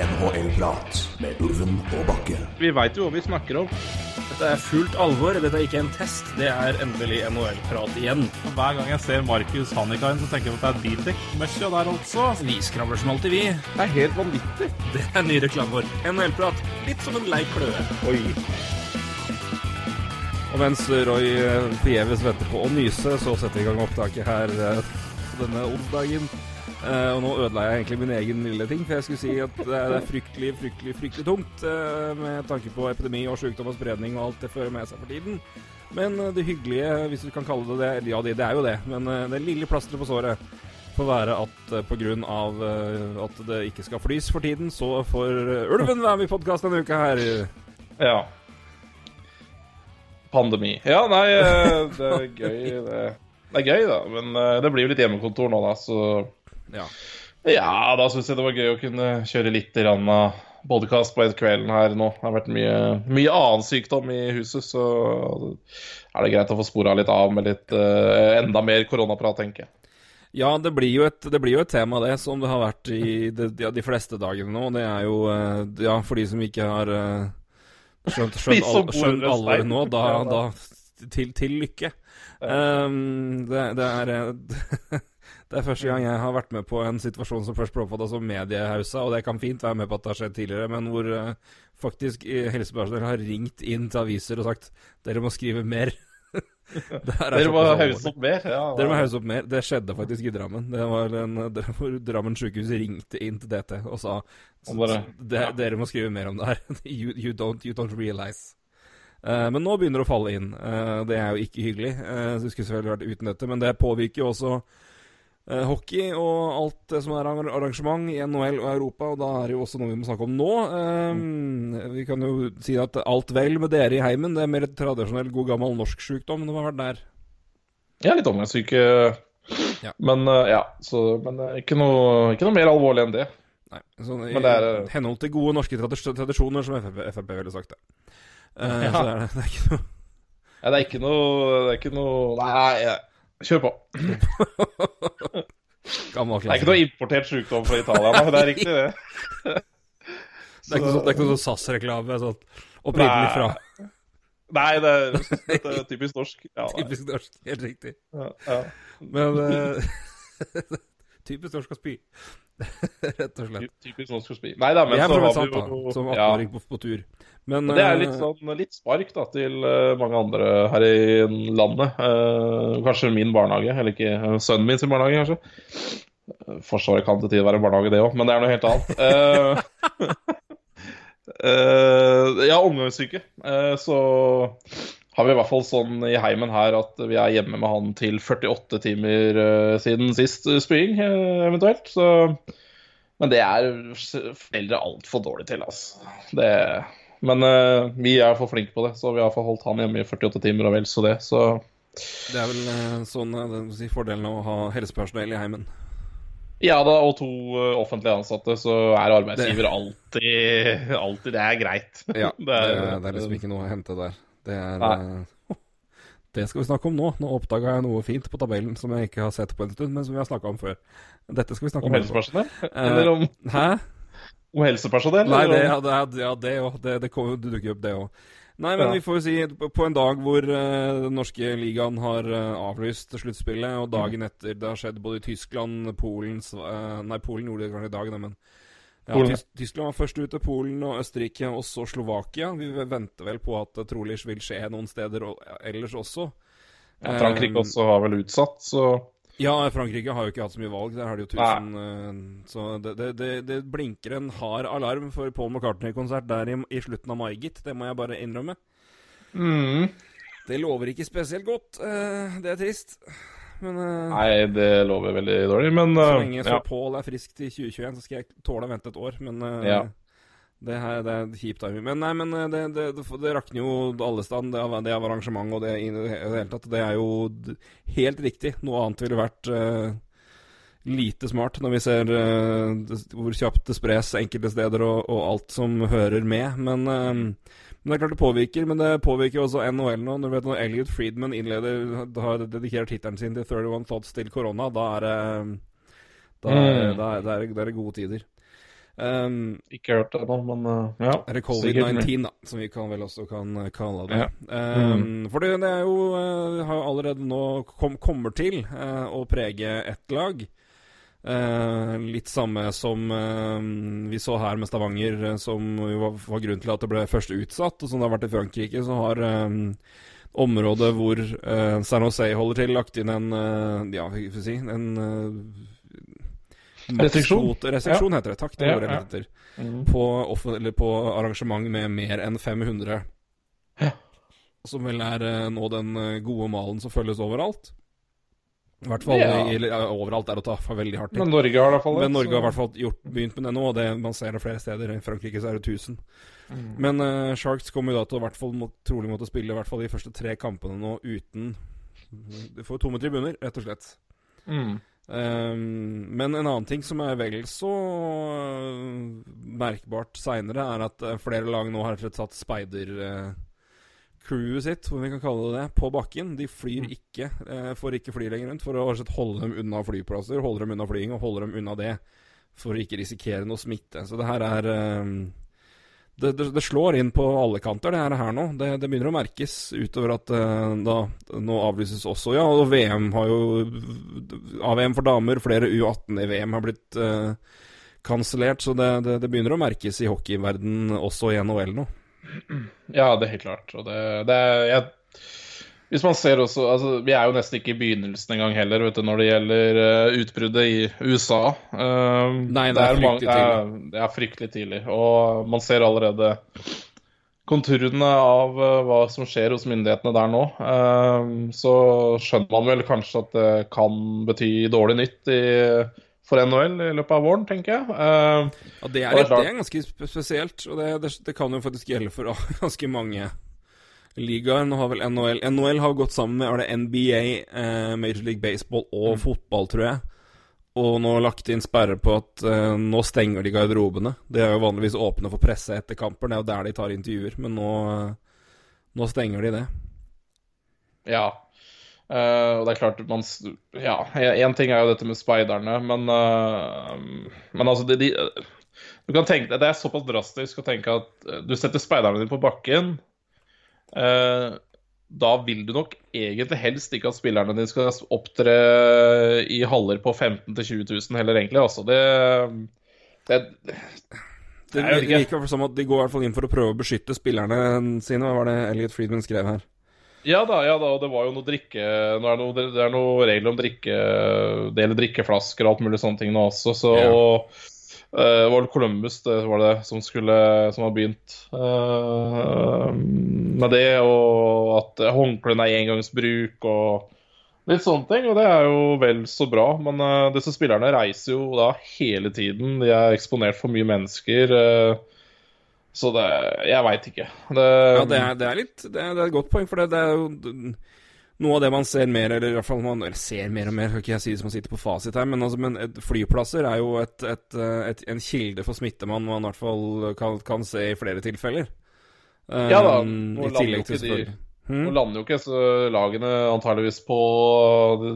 NHL-prat med Ulven og Bakke. Vi veit jo hva vi snakker om. Dette er fullt alvor. Dette er ikke en test. Det er endelig NHL-prat igjen. Hver gang jeg ser Markus Hannikainen, så tenker jeg at det er bildekk-møkkja der altså. Vi skravler som alltid, vi. Det er helt vanvittig. Det er ny reklame vår. NHL-prat. Litt som en lei kløe. Oi. Og mens Roy eh, forgjeves venter på å nyse, så setter vi i gang opptaket her eh, denne onsdagen. Eh, og nå ødela jeg egentlig min egen lille ting, for jeg skulle si at det er fryktelig, fryktelig fryktelig tungt uh, med tanke på epidemi og sykdom og spredning og alt det fører med seg for tiden. Men eh, det hyggelige, hvis du kan kalle det det, ja det, det er jo det, men det lille plasteret på såret får være at uh, pga. Uh, at det ikke skal flys for tiden, så får uh, Ulven være med i podkast denne uka her. Ja. Pandemi. Ja, nei, det er gøy, det. Det er gøy, da. Men det blir jo litt hjemmekontor nå, da, så Ja. Ja, da syns jeg det var gøy å kunne kjøre litt av podkast på kvelden her nå. Det har vært mye, mye annen sykdom i huset, så er det greit å få spora litt av med litt uh, enda mer koronaprat, tenker jeg. Ja, det blir, jo et, det blir jo et tema, det, som det har vært i de, de, de fleste dagene nå. Det er jo eh, Ja, for de som ikke har eh, skjønt, skjønt, som skjønt alvoret nå, da, da. til, til lykke. Um, det, det er Det er første gang jeg har vært med på en situasjon som først ble oppfatta som mediehausa, og det kan fint være med på at det har skjedd tidligere, men hvor uh, faktisk helsepersonell har ringt inn til aviser og sagt dere må skrive mer. Er Dere må hause opp mer. Ja, Dere må hause opp mer. Det skjedde faktisk i Drammen. Det var en, hvor Drammen sykehus ringte inn til DT og sa bare- ja. Dere må skrive mer om det her. You, you, don't, you don't realize. Uh, men nå begynner det å falle inn. Uh, det er jo ikke hyggelig. Uh, det skulle selvfølgelig vært uten dette, men det påvirker jo også hockey og alt det som er arrangement i NHL og Europa, og da er det jo også noe vi må snakke om nå. Um, vi kan jo si at alt vel med dere i heimen, det er mer tradisjonell god gammel norsk sjukdom. Det har vært der. Ja, litt omgangssyke. Ja. Men eh, ja, så, men er ikke noe, ikke noe mer alvorlig enn det. Nei, sånn, i det er, eh, henhold til gode norske tradisjoner, som Frp, Frp ville sagt det. Uh, Ja. Så er det, det er ikke noe Nei, det er ikke noe Det er ikke noe Nei, ja. Kjør på. gammel Det er ikke noe importert sykdom fra Italia, men Det er riktig, det. Det er ikke noe, sånn- er noe sånn SAS-reklame sånn opprinnelig fra Nei, det er, det er typisk norsk. Ja, typisk norsk. Helt riktig. Ja, ja. Men uh, Typisk norsk å spy. Rett og slett. Typisk norsk å spy. Nei da, men Jeg så har vi jo som ja, 18-åring på, på tur. Men Det er eh, litt sånn litt spark da til eh, mange andre her i landet. Eh, kanskje min barnehage, eller ikke eh, sønnen min sin barnehage, kanskje. Eh, Forsvaret kan til tider være barnehage, det òg, men det er noe helt annet. uh, eh, ja, omgangssyke. Uh, så har vi i hvert fall sånn i heimen her at vi er hjemme med han til 48 timer uh, siden sist spying, eh, eventuelt. Så Men det er foreldre altfor dårlige til, altså. Det men uh, vi er for flinke på det, så vi har forholdt holdt han hjemme i 48 timer og vel så det. Så det er vel uh, sånn eh, si, fordelen av å ha helsepersonell i heimen. ja da, og to offentlig ansatte, så er arbeidsgiver alltid Alltid Det er greit. Ja, det Det er, det er liksom ikke noe å hente der. Det er Nei. Det skal vi snakke om nå. Nå oppdaga jeg noe fint på tabellen som jeg ikke har sett på en stund, men som vi har snakka om før. Dette skal vi snakke Om om. helsepersonell? Eller om, Hæ? Om helsepersonell? Nei, det, ja, det, ja, det òg. Det, det, kommer- du dukker opp, det òg. Nei, men Ja. vi får jo si på en dag hvor uh, den norske ligaen har uh, avlyst sluttspillet, og dagen etter det har skjedd både i Tyskland, Polen eh, Nei, Polen gjorde det kanskje i dag, da, men ja. Tyskland var først ute, Polen og Østerrike, og så Slovakia. Vi venter vel på at det trolig vil skje noen steder og, ellers også. ja, Frankrike Eh, også har vel utsatt, så Ja, Frankrike har jo ikke hatt så mye valg. Der har de jo tusen uh, Så det, det, det, det blinker en hard alarm for Paul McCartney-konsert der i, i slutten av mai, gitt. Det må jeg bare innrømme. mm. Det lover ikke spesielt godt. Uh, det er trist. Men uh, Nei, det lover veldig dårlig, men så lenge så ja. Paul er frisk til 2021, så skal jeg tåle å vente et år. Men Ja. Det, her, det er kjipt. Men nei, men eh, det, det, det, rakner jo alle stand. Det av, det arrangement og det i det hele tatt. Det er jo helt riktig. Noe annet ville vært uh, lite smart når vi ser uh, hvor kjapt det spres enkelte steder og, og alt som hører med. Men, uh, men det er klart det påvirker. Men det påvirker også NHL nå. Når vet når Elliot Friedman innleder har dedikert tittelen sin til 31 Thoughts til korona, da er det Mm. gode tider. Um, Ikke hørt det ennå, men uh, ja. Sikkert covid-19, da, som vi kan vel også kan eh, kalle det. Ja. Um, For det, det er jo uh, har allerede nå kom, kommer til uh, å prege ett lag. Uh, litt samme som uh, vi så her med Stavanger, uh, som var, var grunnen til at det ble først utsatt. Og som det har vært i Frankrike, så har området hvor San Jose holder til, lagt inn en Ja, si En Restriksjon? Restriksjon heter det. Takk, det Ja, var det det. Mm. På, eller på arrangement med mer enn 500. Ja. Som vel er eh, nå den eh, gode malen som følges overalt. I hvert fall Ja. i, eller, overalt er å ta veldig hardt i. Men Norge har i hvert fall det. Men Norge har i hvert fall gjort, begynt med det nå, og det, man ser det flere steder. I Frankrike så er det 1000. Mm. Men uh, Sharks kommer jo da til å hvert fall må, trolig måtte spille i hvert fall de første tre kampene nå uten Du får tomme tribuner, rett og slett. Mm. Ehm, men en annen ting som er vel så øh, merkbart seinere, er at øh, flere lag nå har satt speider-crewet sitt, om vi kan kalle det det, på bakken. De flyr Mm. ikke, får ikke fly lenger rundt, for å holde dem unna flyplasser, holde dem unna flying og holde dem unna det, for å ikke risikere noe smitte. Så det her er øhm, det, det, det slår inn på alle kanter, det her, nå. Det, det begynner å merkes utover at uh, da nå avlyses også. Ja, og VM har jo AVM for damer, flere U18 i VM har blitt uh, kansellert. Så det, begynner å merkes i hockeyverden også i NHL nå. Ja, det er helt klart. Og det er jeg, Hvis man ser også altså, Vi er jo nesten ikke i begynnelsen engang heller, vet du, når det gjelder uh, utbruddet i USA. Uh, Nei, det er fryktelig det er, det er fryktelig tidlig. Og man ser allerede konturene av uh, hva som skjer hos myndighetene der nå. Så skjønner man vel kanskje at det kan bety dårlig nytt i, for NHL i løpet av våren, tenker jeg. Uh, Ja, det er, det er ganske spesielt, og det, det, det kan jo faktisk gjelde for ganske mange ligaer. Nå har vel NHL NHL har gått sammen med er det NBA, eh, Major League Baseball og fotball, tror jeg. Og nå lagt inn sperre på at eh, nå stenger de garderobene. De er jo vanligvis åpne for presse etter kamper, det er jo der de tar intervjuer. Men nå, eh, nå stenger de det. Ja. Uh, og det er klart man Ja, én ting er jo dette med speiderne, men uh, Men altså, de, de, Du kan tenke Det er såpass drastisk å tenke at du setter speiderne dine på bakken. Eh, da vil du nok egentlig helst ikke at spillerne dine skal opptre i haller på 15 000-20 000 heller, egentlig. Altså, det, det Det det virker som at de går i hvert fall inn for å prøve å beskytte spillerne sine. Hva var det Elliot Friedman skrev her? Ja da, ja da, og det var jo noe drikke Nå er det noe, det er noe regler om drikke Dele drikkeflasker og alt mulig sånne ting nå også, så Ja. Eh, Det var det Columbus det var det som skulle Som har begynt uh, med det, og at håndklærne er engangsbruk og litt sånne ting, og det er jo vel så bra. Men uh, disse spillerne reiser jo da hele tiden. De er eksponert for mye mennesker. Uh, så det Jeg veit ikke. Det, Ja, det er, det er litt det er, det er et godt poeng, for det, er jo noe av det man ser mer, eller i hvert fall man ser mer og mer, skal ikke jeg si det som man sitter på fasit her, men, altså, men flyplasser er jo et, et, eh, et, en kilde for smitte man, man i hvert fall kan, kan se i flere tilfeller. Ja da, Um, nå I lander jo de- Nå Hmm? lander jo ikke så lagene antageligvis på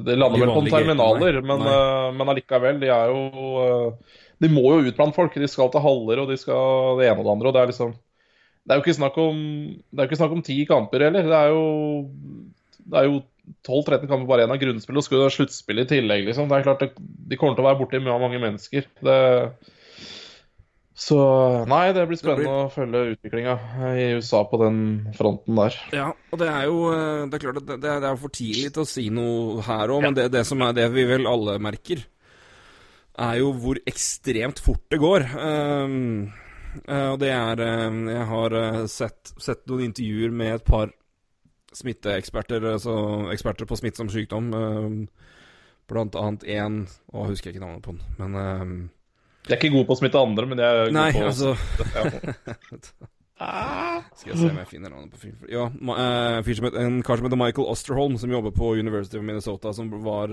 De lander De vel på terminaler, nei. men, Nei. eh, men allikevel. De er jo eh, De må jo ut blant folk. De skal til haller, og de skal det ene og det andre. Og det er liksom Det er jo ikke snakk om Det er jo ikke snakk om ti kamper heller. Det er jo Det er jo 12-13 kamper bare igjen av grunnspillet, og skulle ha sluttspill i tillegg, liksom. Det er klart det, De kommer til å være borti mange mennesker. Det så nei, det blir spennende å følge utviklinga i USA på den fronten der. Ja, og det er jo eh, Det er klart at det, det er det for tidlig til å si noe her òg, men det, det som er det vi vel alle merker, er jo hvor ekstremt fort det går. Um, og det er eh, Jeg har sett, sett noen intervjuer med et par smitteeksperter, altså eksperter på smittsom sykdom. eh, blant annet én Å, husker jeg ikke navnet på den, men eh, De er ikke gode på å smitte andre, men de er gode Nei, på altså ja. Skal jeg se om jeg finner navnet på fyren. Ja, en kar som heter Michael Osterholm, som jobber på University of Minnesota, som var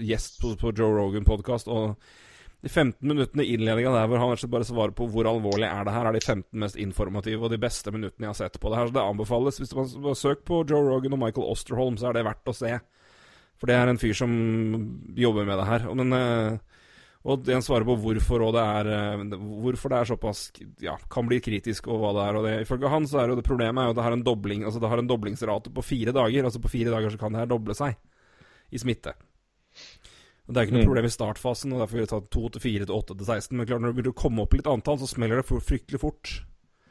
gjest på, på Joe Rogan-podkast. Og de 15 minuttene i innledninga der hvor han rett bare svarer på hvor alvorlig er det her, er de 15 mest informative og de beste minuttene jeg har sett på det her. Så det anbefales. Hvis man søker på Joe Rogan og Michael Osterholm, så er det verdt å se. For det er en fyr som jobber med det her. Eh, Og en svarer på hvorfor, og det er, eh, hvorfor det er såpass Ja, kan bli kritisk, og hva det er. Og det, ifølge han så er jo det problemet er jo at det har en dobling Altså det har en doblingsrate på fire dager. Altså på fire dager så kan det her doble seg i smitte. Det er ikke noe Mm. problem i startfasen, og derfor vil vi ta to til fire til åtte til 16. Men klart når det begynner å komme opp i litt antall, så smeller det fryktelig fort.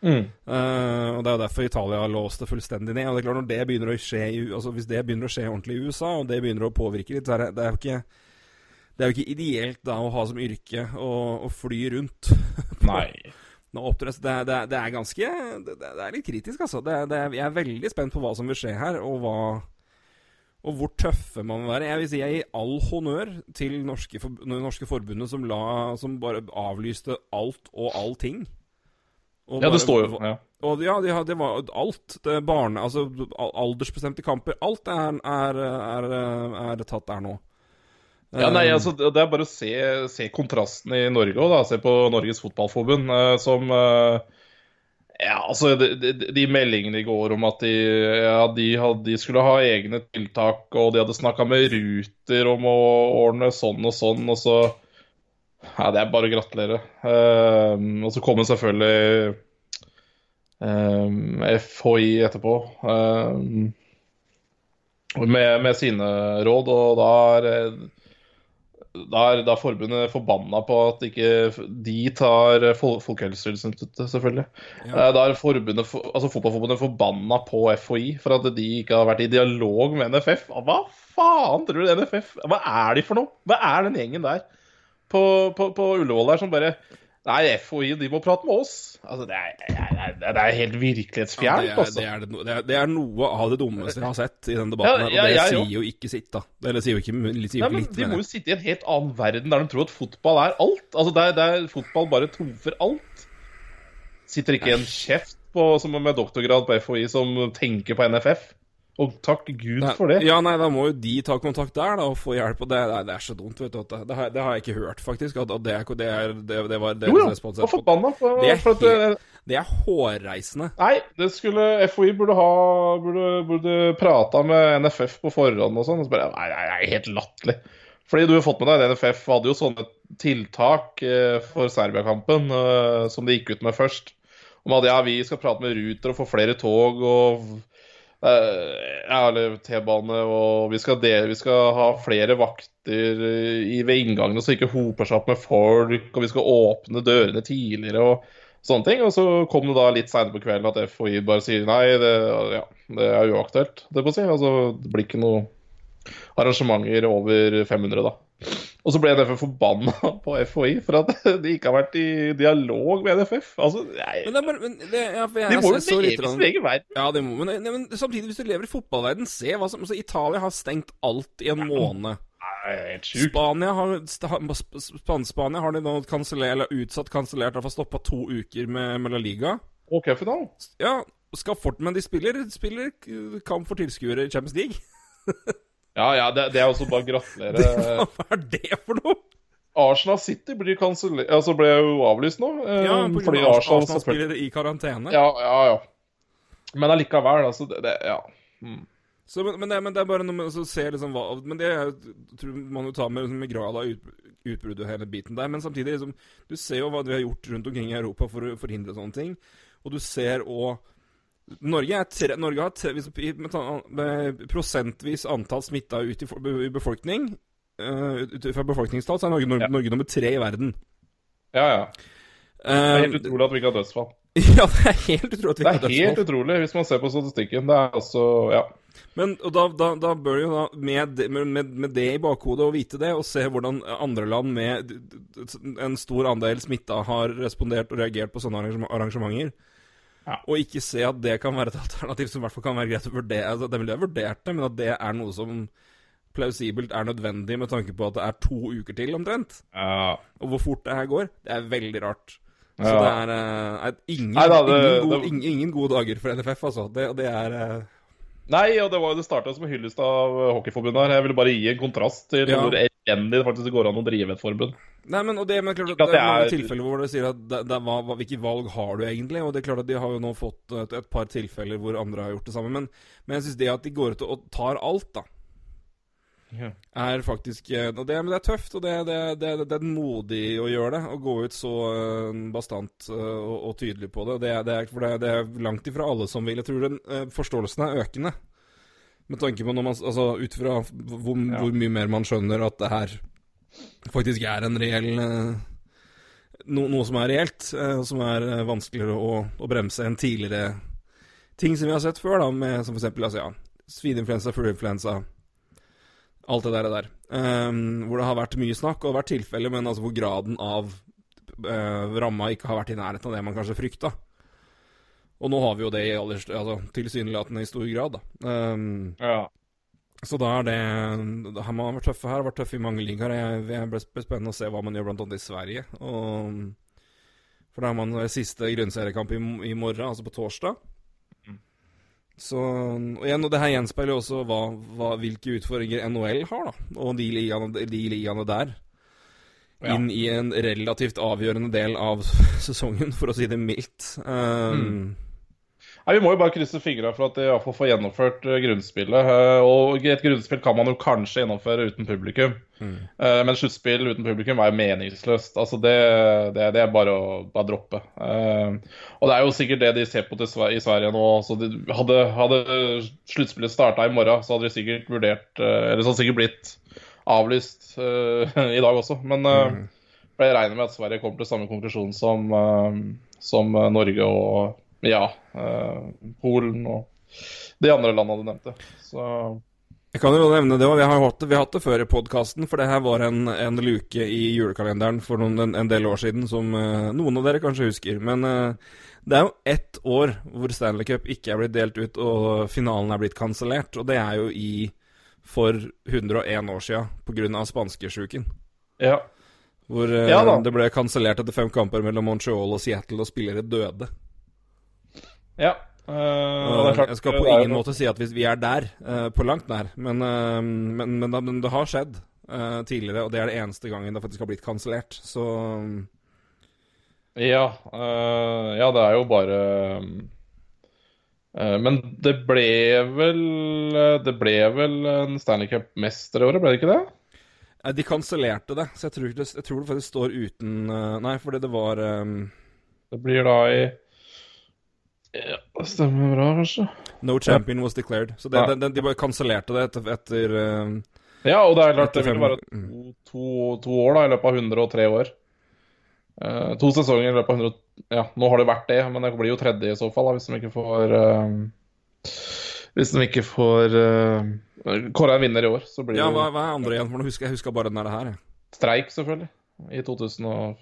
Mm. Uh, og Det er jo derfor Italia har låst det fullstendig ned. Og det er klart Når det begynner å skje i, altså Hvis det begynner å skje ordentlig i USA, og det begynner å påvirke litt, så er det, det er jo ikke Det er jo ikke ideelt da å ha som yrke å, å fly rundt. Nei. Det, det, det er ganske det, det er litt kritisk, altså. Det, det, jeg er veldig spent på hva som vil skje her, og hva og hvor tøffe man må være. Jeg vil si jeg gir all honnør til norske, for, norske forbundet som, la, som bare avlyste alt og allting. Og Ja, bare- det står jo ja. og ja, de det var alt. Det barne, altså aldersbestemte kamper. Alt er, er, er, er tatt der nå. Ja, nei, Eh, altså, Det er bare å se, se kontrasten i Norge òg, da. Se på Norges Fotballforbund, eh, som eh, Ja, altså, de, de, de meldingene i går om at de, ja, hadde, de skulle ha egne tiltak, og de hadde snakka med Ruter om å ordne sånn og sånn, og så Ja, det er bare å gratulere. Um, og så kommer selvfølgelig um, FHI etterpå. um, med, med sine råd, og da er eh, da er da forbundet forbanna på at ikke de tar Fol Folkehelseinstituttet, selvfølgelig. Ja. Eh, Da er forbundet, altså Fotballforbundet forbanna på FHI for at de ikke har vært i dialog med NFF. Hva faen tror du NFF Hva er de for noe? Hva er den gjengen der på, på, på Ullevål der som bare Nei, FHI de må prate med oss. Altså, Det er, det er, det er helt ja, virkelighetsfjernt. det, er, altså. det, er det, det, er, det er noe av det dummeste jeg har sett i denne debatten. Ja, ja, og ja, det sier jo. ikke sitt, da. Eller sier jo ikke, sier Nei, ikke men litt, De må jo sitte i en helt annen verden der de tror at fotball er alt. Altså Der, der fotball bare trumfer alt. Sitter ikke en kjeft på, som med doktorgrad på FHI som tenker på NFF. Og takk Gud Nei, for det. Ja, nei, da må jo de ta kontakt der da og få hjelp. Og det, det, er, det er så dumt, vet du. Det, det, har, det har jeg ikke hørt, faktisk. At, at det, er, det, er, det, det var det Jo, jo, respons og forbanna. For, Det er for at, eh, Det er hårreisende. Nei, det skulle FHI burde ha Burde, burde prata med NFF på forhånd og sånn. Og så bare Nei, nei, nei, helt latterlig. Fordi du har fått med deg at NFF hadde jo sånne tiltak eh, for Serbia-kampen eh, som de gikk ut med først. Om at ja, vi skal prate med Ruter og få flere tog og ja, eller T-bane, og vi skal, dele, vi skal ha flere vakter eh, i, ved inngangene så ikke hoper seg opp med folk, og vi skal åpne dørene tidligere og sånne ting. Og så kom det da litt seinere på kvelden at FHI bare sier nei, det, ja, det er uaktuelt, det må si. Altså, det blir ikke noe arrangementer over 500, da. Og så ble NFF forbanna på FHI for at de ikke har vært i dialog med NFF. Altså, nei, Men det er bare men det, ja, jeg, de må jo jeg så leve sin egen verden. Ja, det må men, nei, men samtidig, hvis du lever i fotballverden, se hva som altså, Italia har stengt alt i en måned. Helt sjukt. Spania har, Sp- Sp- Spania har de nå kansellert, eller utsatt kansellert, iallfall stoppa to uker med, med La Liga. Og cupfinalen. Ja, skal fort, men de spiller, spiller kamp for tilskuere i Champions League. Ja, ja, det, det er også bare å gratulere. Hva er det for noe? Arsenal City blir kansellert Altså ble jo avlyst nå. eh, Ja, på fordi grunn av Arsenal Arsenal spiller i karantene. Ja, ja, ja. Men allikevel, altså. Det, det, ja. Mm. Så, men, men, det, men det er bare noe med å se liksom hva Men det tror man jo tar med, liksom, med grad av ut, utbrudd og hele biten der. Men samtidig, liksom, du ser jo hva vi har gjort rundt omkring i Europa for å forhindre sånne ting. Og du ser òg Norge, er tre, Norge har tre, prosentvis antall smitta ut i, befolkning uh, Ut fra befolkningstall så er Norge, Norge, Ja. Norge nummer tre i verden. ja, ja. Det er helt Eh, utrolig at vi ikke har dødsfall. ja, det er helt utrolig at vi ikke har dødsfall. Det er helt utrolig hvis man ser på statistikken. Det er altså Ja. Men og da, da, da bør jo da, med, med, med, det i bakhodet, å vite det, og se hvordan andre land med en stor andel smitta har respondert og reagert på sånne arrangem- arrangementer, Ja. og ikke se at det kan være et alternativ som i hvert fall kan være greit å vurdere altså, Det ville jeg vurdert det, men at det er noe som plausibelt er nødvendig med tanke på at det er to uker til, omtrent. ja. Og hvor fort det her går, det er veldig rart. Så Ja. det er, eh, er ingen, Nei da, det- ingen, gode, det- ingen, ingen gode dager for NFF, altså. Det, det er eh, Nei, og det var jo det starta som hyllest av Hockeyforbundet her. Jeg ville bare gi en kontrast til Ja. hvor elendig det faktisk går an å drive et forbund. Nei, men og det, men klart, at det er mange er- tilfeller hvor du sier at det, det, hva, hva, hvilke valg har du egentlig? Og det er klart at de har jo nå fått et, et par tilfeller hvor andre har gjort det samme. Men, men jeg syns det at de går ut og tar alt, da Ja. er faktisk eh, og det, men det er tøft, og det, det, det, det er modig å gjøre det. Å gå ut så eh, bastant eh, og, og tydelig på det. Det, det, for det, er- det langt ifra alle som vil. Jeg tror den forståelsen er økende. Med tanke på når man Altså ut fra hvor, Ja. hvor mye mer man skjønner at det her faktisk er en reell no, Noe som er reelt, og som er vanskeligere å, å bremse enn tidligere ting som vi har sett før, da, med som for eksempel altså, ja, svineinfluensa, fugleinfluensa Alt det der. der. Um, hvor det har vært mye snakk, og vært tilfeller, men altså hvor graden av uh, ramma ikke har vært i nærheten av det man kanskje frykta. Og nå har vi jo det i aller, altså, tilsynelatende i stor grad, da. Um, Ja. så da er det Her har Man vært tøffe her, har vært tøffe i mange ligaer. Det blir blir spennende å se hva man gjør blant annet i Sverige. Og, for da har man siste grunnseriekamp i, i morgen, altså på torsdag. Så, og igjen, og det her gjenspeiler jo også hva, hva, hvilke utfordringer NHL har, da. Og de ligaene, de ligaene der. Ja. Inn i en relativt avgjørende del av sesongen, for å si det mildt. Um, Nei, Vi må jo bare krysse fingra for at de iallfall får gjennomført eh, grunnspillet. Eh, og et grunnspill kan man jo kanskje gjennomføre uten publikum. Mm. Eh, men sluttspill uten publikum er jo meningsløst. Altså det, det, det er bare å bare droppe. Og det er jo sikkert det de ser på i Sverige nå. Så de, hadde, hadde sluttspillet starta i morgen, så hadde de sikkert vurdert Eller så hadde det sikkert blitt avlyst i dag også. Men Mm. jeg regner med at Sverige kommer til samme konklusjon som, som Norge og ja, eh, Polen og de andre landene du nevnte. Så Jeg kan jo nevne det, òg. vi vi har hatt det før i podkasten, for det her var en, en luke i julekalenderen for noen, en, en del år siden som uh, noen av dere kanskje husker. Men uh, det er jo ett år hvor Stanley Cup ikke er blitt delt ut, og finalen er blitt kansellert. Og det er jo i for 101 år sia pga. spanskesjuken. ja. Hvor uh, Ja det ble kansellert etter fem kamper mellom Montreal og Seattle, og spillere døde. Ja. Uh, klart, jeg skal på er ingen måte si at vi er der, uh, på langt nær, men, uh, men, men, men det har skjedd eh, tidligere, og det er det eneste gangen det faktisk har blitt kansellert. Så Ja, eh, ja, det er jo bare eh, Men det ble vel eh, Det ble vel en Stanley Cup-mester i året, ble det ikke det? eh, De kansellerte det, så jeg tror, det, jeg tror det faktisk står uten eh, Nei, fordi det var um... Det blir da i Ja, det stemmer bra, kanskje. No champion was declared. Så det, Ja. de, de bare kansellerte det etter, etter eh, Ja, og det er klart det Etter vil være to, to, to år da, i løpet av 103 år. Uh, to sesonger i løpet av 100 Ja, nå har det vært det, men det blir jo tredje i så fall, da, hvis de ikke får uh, Hvis de ikke får uh, Kåra en vinner i år, så blir Ja, det hva, hva er andre igjen? For nå husker jeg husker bare den der her. jeg. streik, selvfølgelig. I 2000 og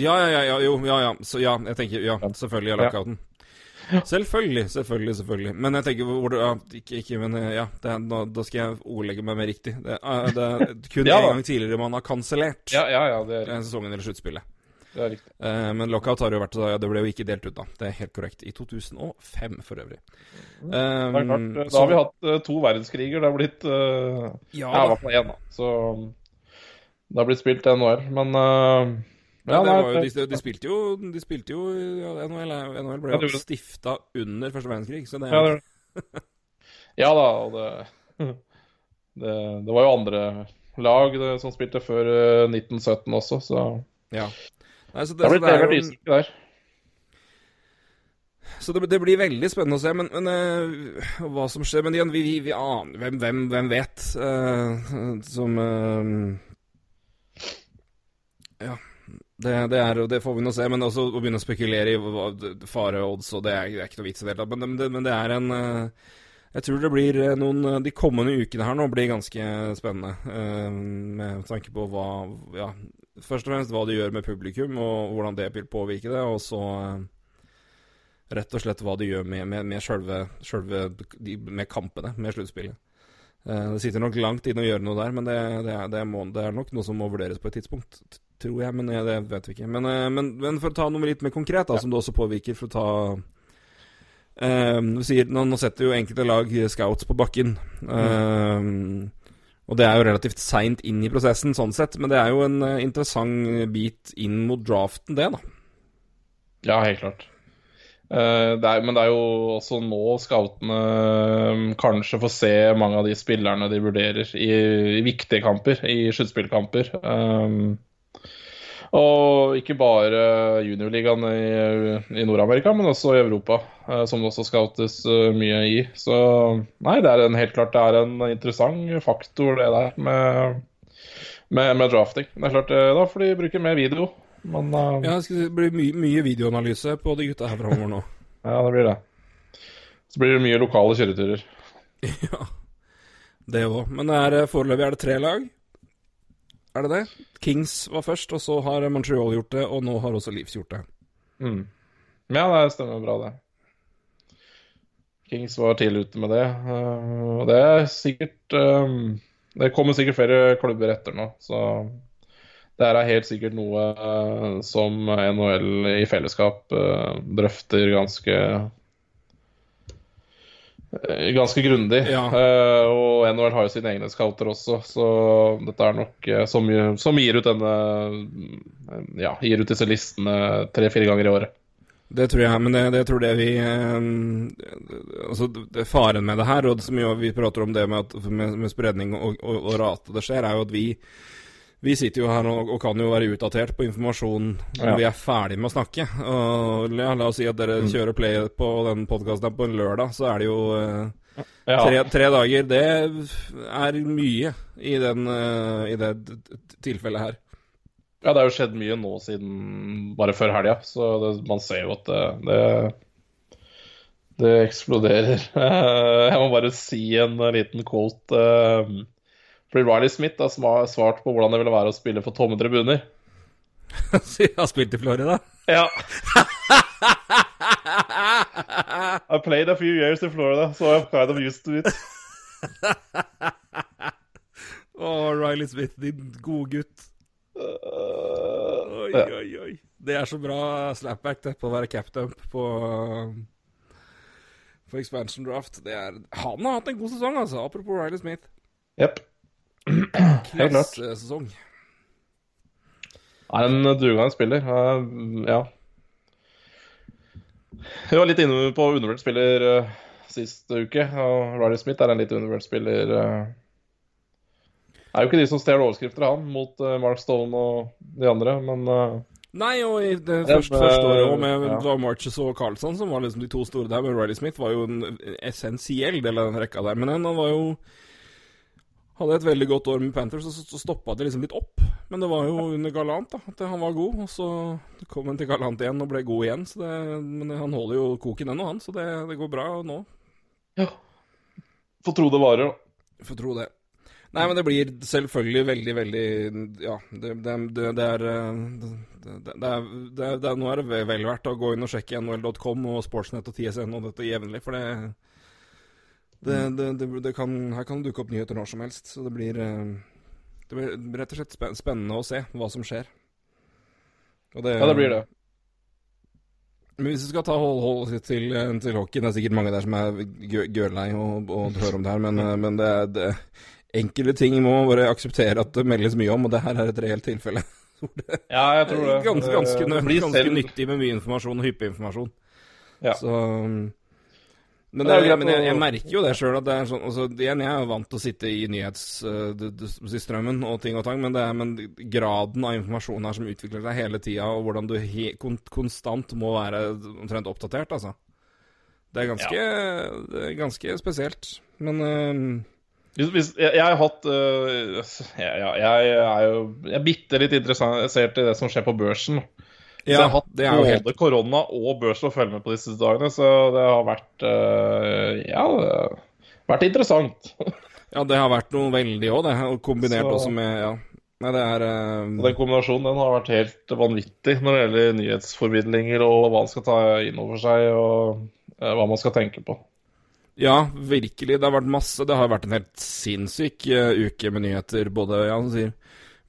Ja, ja, ja, ja, jo, ja, ja. Så, ja, jeg tenker, ja, selvfølgelig er Ja. lockouten. Selvfølgelig, selvfølgelig, selvfølgelig. Men jeg tenker hvor det ja, ikke, ikke, men eh, ja, det da, da skal jeg ordlegge meg mer riktig. Det er, det er kun én ja, gang tidligere man har kansellert Ja, ja, ja, det er, en sesongen eller sluttspillet. det er riktig. Eh, men lockout har jo vært ja, Det ble jo ikke delt ut, da. Det er helt korrekt. I 2005, for øvrig. Det er klart, Um, da så- har vi hatt uh, to verdenskriger. Det har blitt uh, Ja i hvert fall én, da. Så det har blitt spilt NHL, men eh, Ja, det nei, var jo, de, de spilte jo De spilte jo ja, NHL, er- NHL ble jo stifta under første verdenskrig, så det Ja, ja da, og det, det Det var jo andre lag det, som spilte før eh, 1917 også, så ja. Nei, så det har så blitt er levert ishockey der. Så det, det blir veldig spennende å se, men, men uh, hva som skjer Men igjen, vi, vi, vi aner Hvem, hvem, hvem vet? Uh, som uh, Ja. Det, det, er, det får vi nå se, men også å begynne å spekulere i fare og odds, og det er, det er ikke noe vits i det hele tatt. Men, men, det- det er en eh, Jeg tror det blir eh, noen eh, De kommende ukene her nå blir ganske spennende. med tanke på hva Ja, først og fremst hva det gjør med publikum, og hvordan det vil påvirke det, og så rett og slett hva de gjør med, med, med sjølve, sjølve Med kampene, med sluttspillet. Det sitter nok langt inne å gjøre noe der, men det, det, er, det, må, det er nok noe som må vurderes på et tidspunkt, tror jeg. Men eh, det vet vi ikke. Men, eh, men, men for å ta noe litt mer konkret, da, som det også påvirker, for å ta uh, sier, nå, nå setter jo enkelte lag scouts på bakken. Eh, og det er jo relativt seint inn i prosessen, sånn sett, men det er jo en eh, interessant bit inn mot draften, det, da. Ja, helt klart. Uh, det er, men det er jo også nå scoutene eh, kanskje får se mange av de spillerne de vurderer i, i viktige kamper, i sluttspillkamper. Um, og ikke bare juniorligaen i, i Nord-Amerika, men også i Europa, uh, som det også scoutes uh, mye i. Så nei, det er en, helt klart det er en interessant faktor, det der med, med, med drafting. Det er klart, Da får de bruke mer video. Men uh, Ja, det blir bli my mye videoanalyse på de gutta her framover nå. ja, det blir det. Så blir det mye lokale kjøreturer. ja, det òg. Men det foreløpig er det tre lag. Er det det? Kings var først, og så har Montreal gjort det, og nå har også Leafs gjort det. Mm. Ja, det stemmer bra, det. Kings var tidlig ute med det. Uh, og det er sikkert um, Det kommer sikkert flere klubber etter nå, så det er helt sikkert noe uh, som NHL i fellesskap drøfter ganske Ganske grundig. Ja. Uh, og NHL har jo sine egne scouter også, så dette er nok uh, som, som, gir ut denne uh, Ja, gir ut disse listene tre-fire ganger i året. Det tror jeg, men det, det tror det vi Altså, det, faren med det her, og det som vi prater om det med, at, med, med spredning og, og, og rate det skjer, er jo at vi vi sitter jo her og, og, kan jo være utdatert på informasjon når ja. vi er ferdig med å snakke. Og, ja, la oss si at dere mm. kjører play på den podkasten på en lørdag, så er det jo eh, tre, tre, dager. Det er mye i, den, eh, i det tilfellet her. Ja, det har jo skjedd mye nå siden bare før helga, så det, man ser jo at det, det, det eksploderer. Jeg må bare si en liten quote. Uh, fordi Riley Smith har svart på hvordan det ville være å spille for tomme tribuner. Så jeg har spilt i Florida? Ja. I played a few years in Florida, so I'm kind of used to it. Å, oh, Riley Smith, din gode gutt. Oi, oi, oi. Det er så bra slapback det, på å være captain på, på expansion draft. Er, han har hatt en god sesong, altså. Apropos Riley Smith. Yep. Helt klart. Sesong. Er en dugende spiller. Ja. Vi var litt inne på undervurdert spiller uh, sist uke. og Riley Smith er en litt undervurdert spiller. Uh. er jo ikke de som stjeler overskrifter, han, mot uh, Mark Stone og de andre, men Nei, og i det første, første året òg, med ja. Marches og Carlsson, som var liksom de to store der, men Riley Smith var jo en essensiell del av den rekka der. Men han var jo hadde et veldig godt år med Panthers, og så stoppa det liksom litt opp. Men det var jo under Galant da, at han var god. Og så kom han til Galant igjen og ble god igjen. Det, men han holder jo koken ennå, han, så det, det, går bra nå. Ja. Får tro det varer, da. Får tro det. Nei, men det blir selvfølgelig veldig, veldig Ja, det, det, det er, er Nå er det vel verdt å gå inn og sjekke nhl.com og Sportsnett og TSN og dette jevnlig, for det det, det, det, kan, her kan det dukke opp nyheter når som helst. Så det blir, eh, det blir rett og slett spennende å se hva som skjer. ja, det blir det. Men hvis vi skal ta hold, hold til, til hockeyen, Det er sikkert mange der som er gørlei og, og hører om det her, men, eh, men det, det, enkelte ting må bare akseptere at det meldes mye om, og det her er et reelt tilfelle. ja, jeg tror det. Ganske, ganske, ganske, ganske nyttig med mye informasjon og hyppig informasjon. Ja. Så men, det, jeg, men jeg, jeg, merker jo det sjøl sånn altså, Igjen, jeg er vant til å sitte i nyhetsstrømmen uh, og ting og tang, men, det er, men graden av informasjon her som utvikler seg hele tida, og hvordan du he, kon, konstant må være omtrent oppdatert, altså. Det er ganske, ja. det er ganske spesielt. Men uh, jeg, jeg, har hatt uh, jeg, jeg, er jo Jeg er bitte litt interessert i det som skjer på børsen. Ja, jeg har hatt både helt... korona og børs å følge med på disse dagene, så det har vært uh, Ja, det vært interessant. ja, det har vært noe veldig òg, det. Og kombinert så... også med Ja. Nei, det er uh... Den kombinasjonen den har vært helt vanvittig når det gjelder nyhetsformidlinger og hva man skal ta inn over seg, og uh, hva man skal tenke på. Ja, virkelig. Det har vært masse. Det har vært en helt sinnssyk uke med nyheter. Både ja, som sier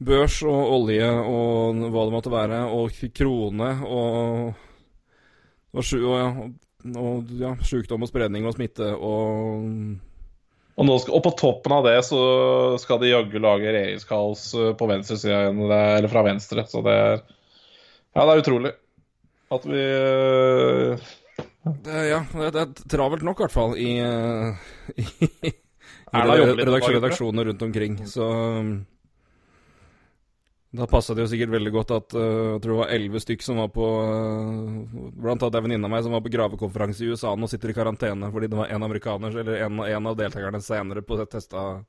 børs og olje og hva det måtte være, og krone og, og, og, ja, og ja, sykdom og spredning og smitte og og, nå, og, på toppen av det så skal de jaggu lage regjeringskaos eh, på venstresida igjen, eller fra venstre. Så det er Ja, det er utrolig at vi eh, Det, ja, det, er travelt nok, i hvert fall, i, eh, i, i Erna jobber litt om redaksjon, dagen, redaksjonene rundt omkring. Så da passa det jo sikkert veldig godt at uh, jeg tror det var elleve stykk som var på uh, Blant annet ei venninne av meg som var på gravekonferanse i USA nå sitter i karantene fordi det var en amerikaner, eller en, en av deltakerne senere på testa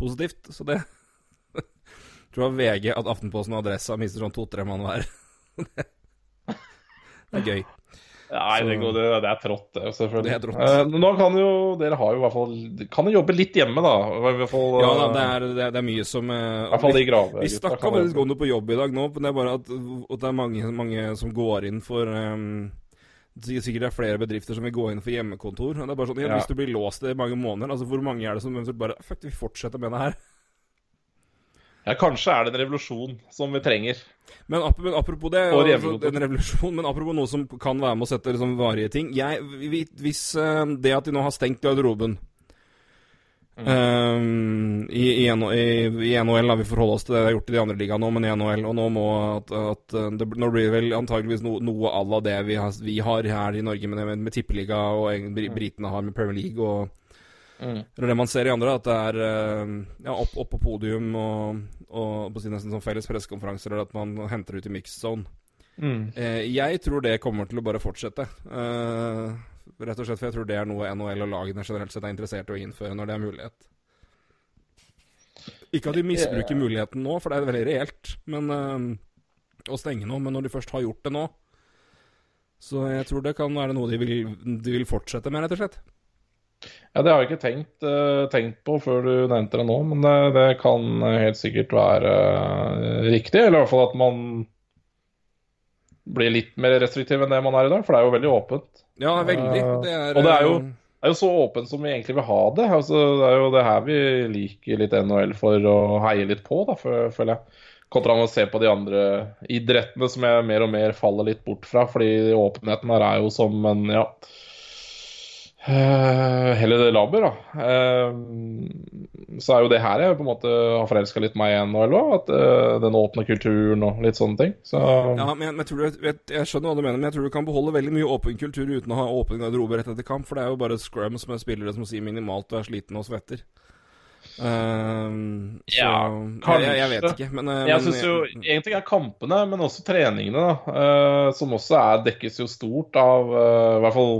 positivt. Så det jeg tror det var VG at Aftenposten og Adressa mister sånn to-tre mann hver. det er gøy. Nei, det, går, det, det er trått, det, selvfølgelig. Det er trått. Eh, nå kan jo Dere har jo i hvert fall Kan jo jobbe litt hjemme, da. Fall, Ja da, eh, det er, det er, mye som eh, I hvert fall i grave. Vi snakka faktisk om det på jobb i dag nå, men det er bare at, at det er mange, mange som går inn for um, Sikkert det er flere bedrifter som vil gå inn for hjemmekontor. Det er bare sånn, Ja. Hvis du blir låst i mange måneder, altså hvor mange er det som bare Fuck, vi fortsetter med det her. Ja, kanskje er det en revolusjon som vi trenger. Men, ap men apropos det, altså, en revolusjon, men apropos noe som kan være med å sette liksom, varige ting jeg, Hvis uh, det at de nå har stengt garderoben Mm. eh, i, i, i, I NHL har vi forholdt oss til det de har gjort i de andre ligaene nå, men i NHL Og nå må at, at eh, det, Nå blir det vel antageligvis no, noe à la det vi har, vi har her i Norge med, med, med tippeliga og britene har med Premier League og eller det man ser i andre, at det er eh, ja, opp, opp på podium og, og på sin nesten sånn felles pressekonferanser, eller at man henter ut i mixed zone. Mm. Eh, jeg tror det kommer til å bare fortsette. Eh, rett og slett for jeg tror det er noe NHL og lagene generelt sett er interessert i å innføre når det er mulighet. Ikke at de misbruker muligheten nå, for det er veldig reelt, men eh, å stenge nå. Men når de først har gjort det nå, så jeg tror det kan være noe de vil, de vil fortsette med, rett og slett. Ja, det har jeg ikke tenkt, eh, tenkt på før du nevnte det nå, men det, det kan helt sikkert være eh, riktig. Eller i hvert fall at man blir litt mer restriktiv enn det man er i dag, for det er jo veldig åpent. Ja, veldig. Det er, Og det er jo- eh, Det er jo så åpent som vi egentlig vil ha det. Altså, det er jo det her vi liker litt NHL for å heie litt på, da, fø- føler jeg. Kontra å se på de andre idrettene som jeg mer og mer faller litt bort fra. Fordi åpenheten her er jo som en ja eh, Heller det laber, da. Eh, så er jo det her jeg på en måte har forelska litt meg i NHL òg. At eh, den åpne kulturen og litt sånne ting. Så Ja, men jeg, men tror du, jeg, jeg skjønner hva du mener, men jeg tror du kan beholde veldig mye åpen kultur uten å ha åpen garderobe rett etter kamp, for det er jo bare scrum som er spillere som sier minimalt og er sliten og svetter. Ehm, så Ja, jeg, jeg, jeg vet ikke, men, eh, Jeg men synes jo En ting er kampene, men også treningene, da. uh, som også er, dekkes jo stort av uh, I hvert fall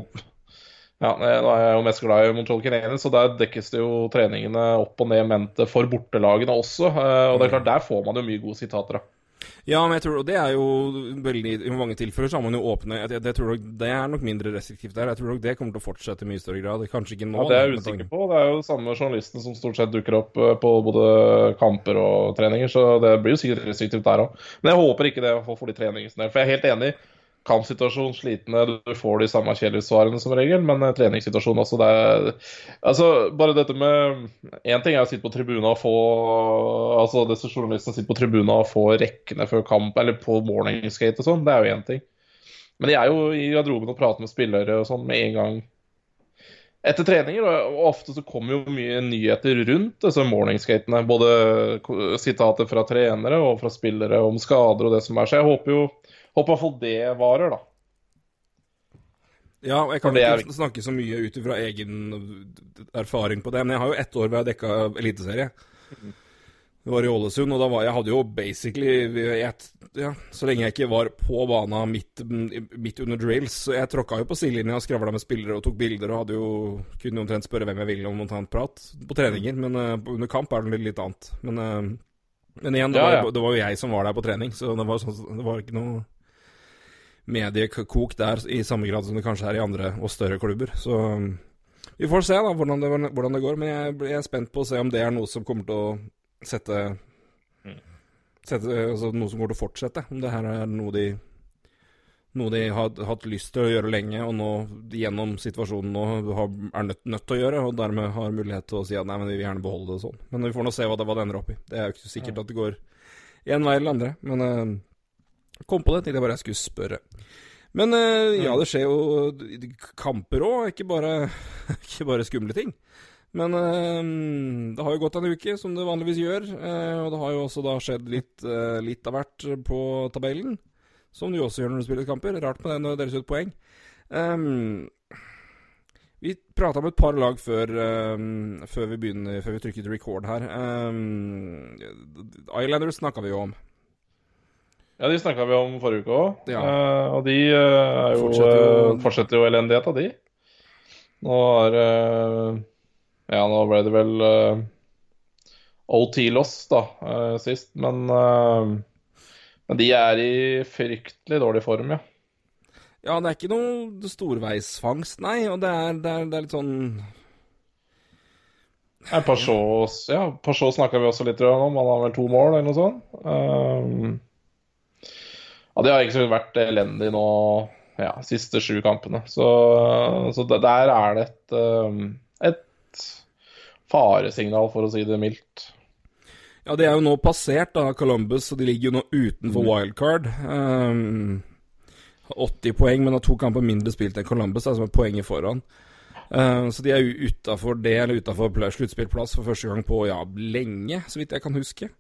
ja, Nå er jeg jo mest glad i Montreal Canadiens, så der dekkes det jo treningene opp og ned mente for bortelagene også. eh, og det er klart, der får man jo mye gode sitater. da. Ja, men jeg tror og det er jo veldig I mange tilfeller så har man jo åpne jeg, jeg, tror nok Det er nok mindre restriktivt der. Jeg tror nok det kommer til å fortsette i mye større grad. Kanskje ikke nå. Ja, Det er jeg usikker på. Det er jo samme journalisten som stort sett dukker opp eh, på både kamper og treninger, så det blir jo sikkert restriktivt der òg. Men jeg håper ikke det for de treningene. For jeg er helt enig. Kampsituasjon, slitne, du får de samme kjedelige som regel, men treningssituasjonen treningssituasjon også, det er Altså, bare dette med Én ting er å sitte på tribunen og få Altså, disse journalistene sitter på tribunen og får rekkene før kamp, eller på morningskate og sånn, det er jo én ting. Men de er jo i garderoben og prater med spillere og sånn med en gang etter treninger, og ofte så kommer jo mye nyheter rundt disse morningskatene. Både sitater fra trenere og fra spillere om skader og det som er. Så jeg håper jo håper i hvert fall det varer, da. Ja, og jeg kan ikke snakke så mye ut ifra egen erfaring på det, men jeg har jo ett år hvor jeg dekka eliteserie. Det var i Ålesund, og da var jeg hadde jo basically jeg, ja, Så lenge jeg ikke var på bana midt, midt under drills, så jeg tråkka jo på sidelinja skravla med spillere og tok bilder og hadde jo kunne omtrent spørre hvem jeg ville om annet prat på treninger, men uh, under kamp er det litt, litt annet. Men, uh, men igjen, det, Ja, var, det var jo jeg som var der på trening, så det var, sånn, det var ikke noe mediekok der i samme grad som det kanskje er i andre og større klubber. Så um, vi får se da hvordan det, hvordan det går. Men jeg, jeg er spent på å se om det er noe som kommer til å sette, sette altså Noe som går til å fortsette. Om det her er noe de noe de har hatt lyst til å gjøre lenge, og nå gjennom situasjonen nå har, er nødt, nødt til å gjøre, og dermed har mulighet til å si at nei, men vi vil gjerne beholde det sånn. Men vi får nå se hva det, hva det ender opp i. Det er jo ikke sikkert at det går én vei eller andre, men uh, kom på det, tenkte jeg bare jeg skulle spørre. Men eh, ja, det skjer jo kamper òg, ikke, bare- ikke bare skumle ting. Men eh, det har jo gått en uke, som det vanligvis gjør. eh, og det har jo også da skjedd litt, eh, litt av hvert på tabellen. Som det jo også gjør når du spiller kamper. Rart med det når det deles ut poeng. Um, vi prata om et par lag før, ehm, før vi begynner, før vi trykket record her. Um, Islanders snakka vi jo om. Ja, de snakka vi om forrige uke òg. Ja. og de uh, jo, Fortsetter jo- Uh, fortsetter jo elendigheta, de. Nå eh, Ja, nå ble det vel uh, OT-loss, da, uh, sist. Men, uh, men de er i fryktelig dårlig form, ja. Ja, det er ikke noe storveisfangst, nei. Og det er, det er, det er litt sånn Ja, Pashot ja, snakka vi også litt om. Han har vel to mål, eller noe sånt. Um, ja, De har ikke vært elendige nå ja, siste sju kampene. Så, så der er det et, et faresignal, for å si det mildt. Ja, de er jo nå passert av Columbus, og de ligger jo nå utenfor wildcard. Um, 80 poeng, men har to kamper mindre spilt enn Columbus, altså som er poenget foran. Uh, så de er jo utafor det, eller utafor sluttspillplass for første gang på ja, lenge, så vidt jeg kan huske.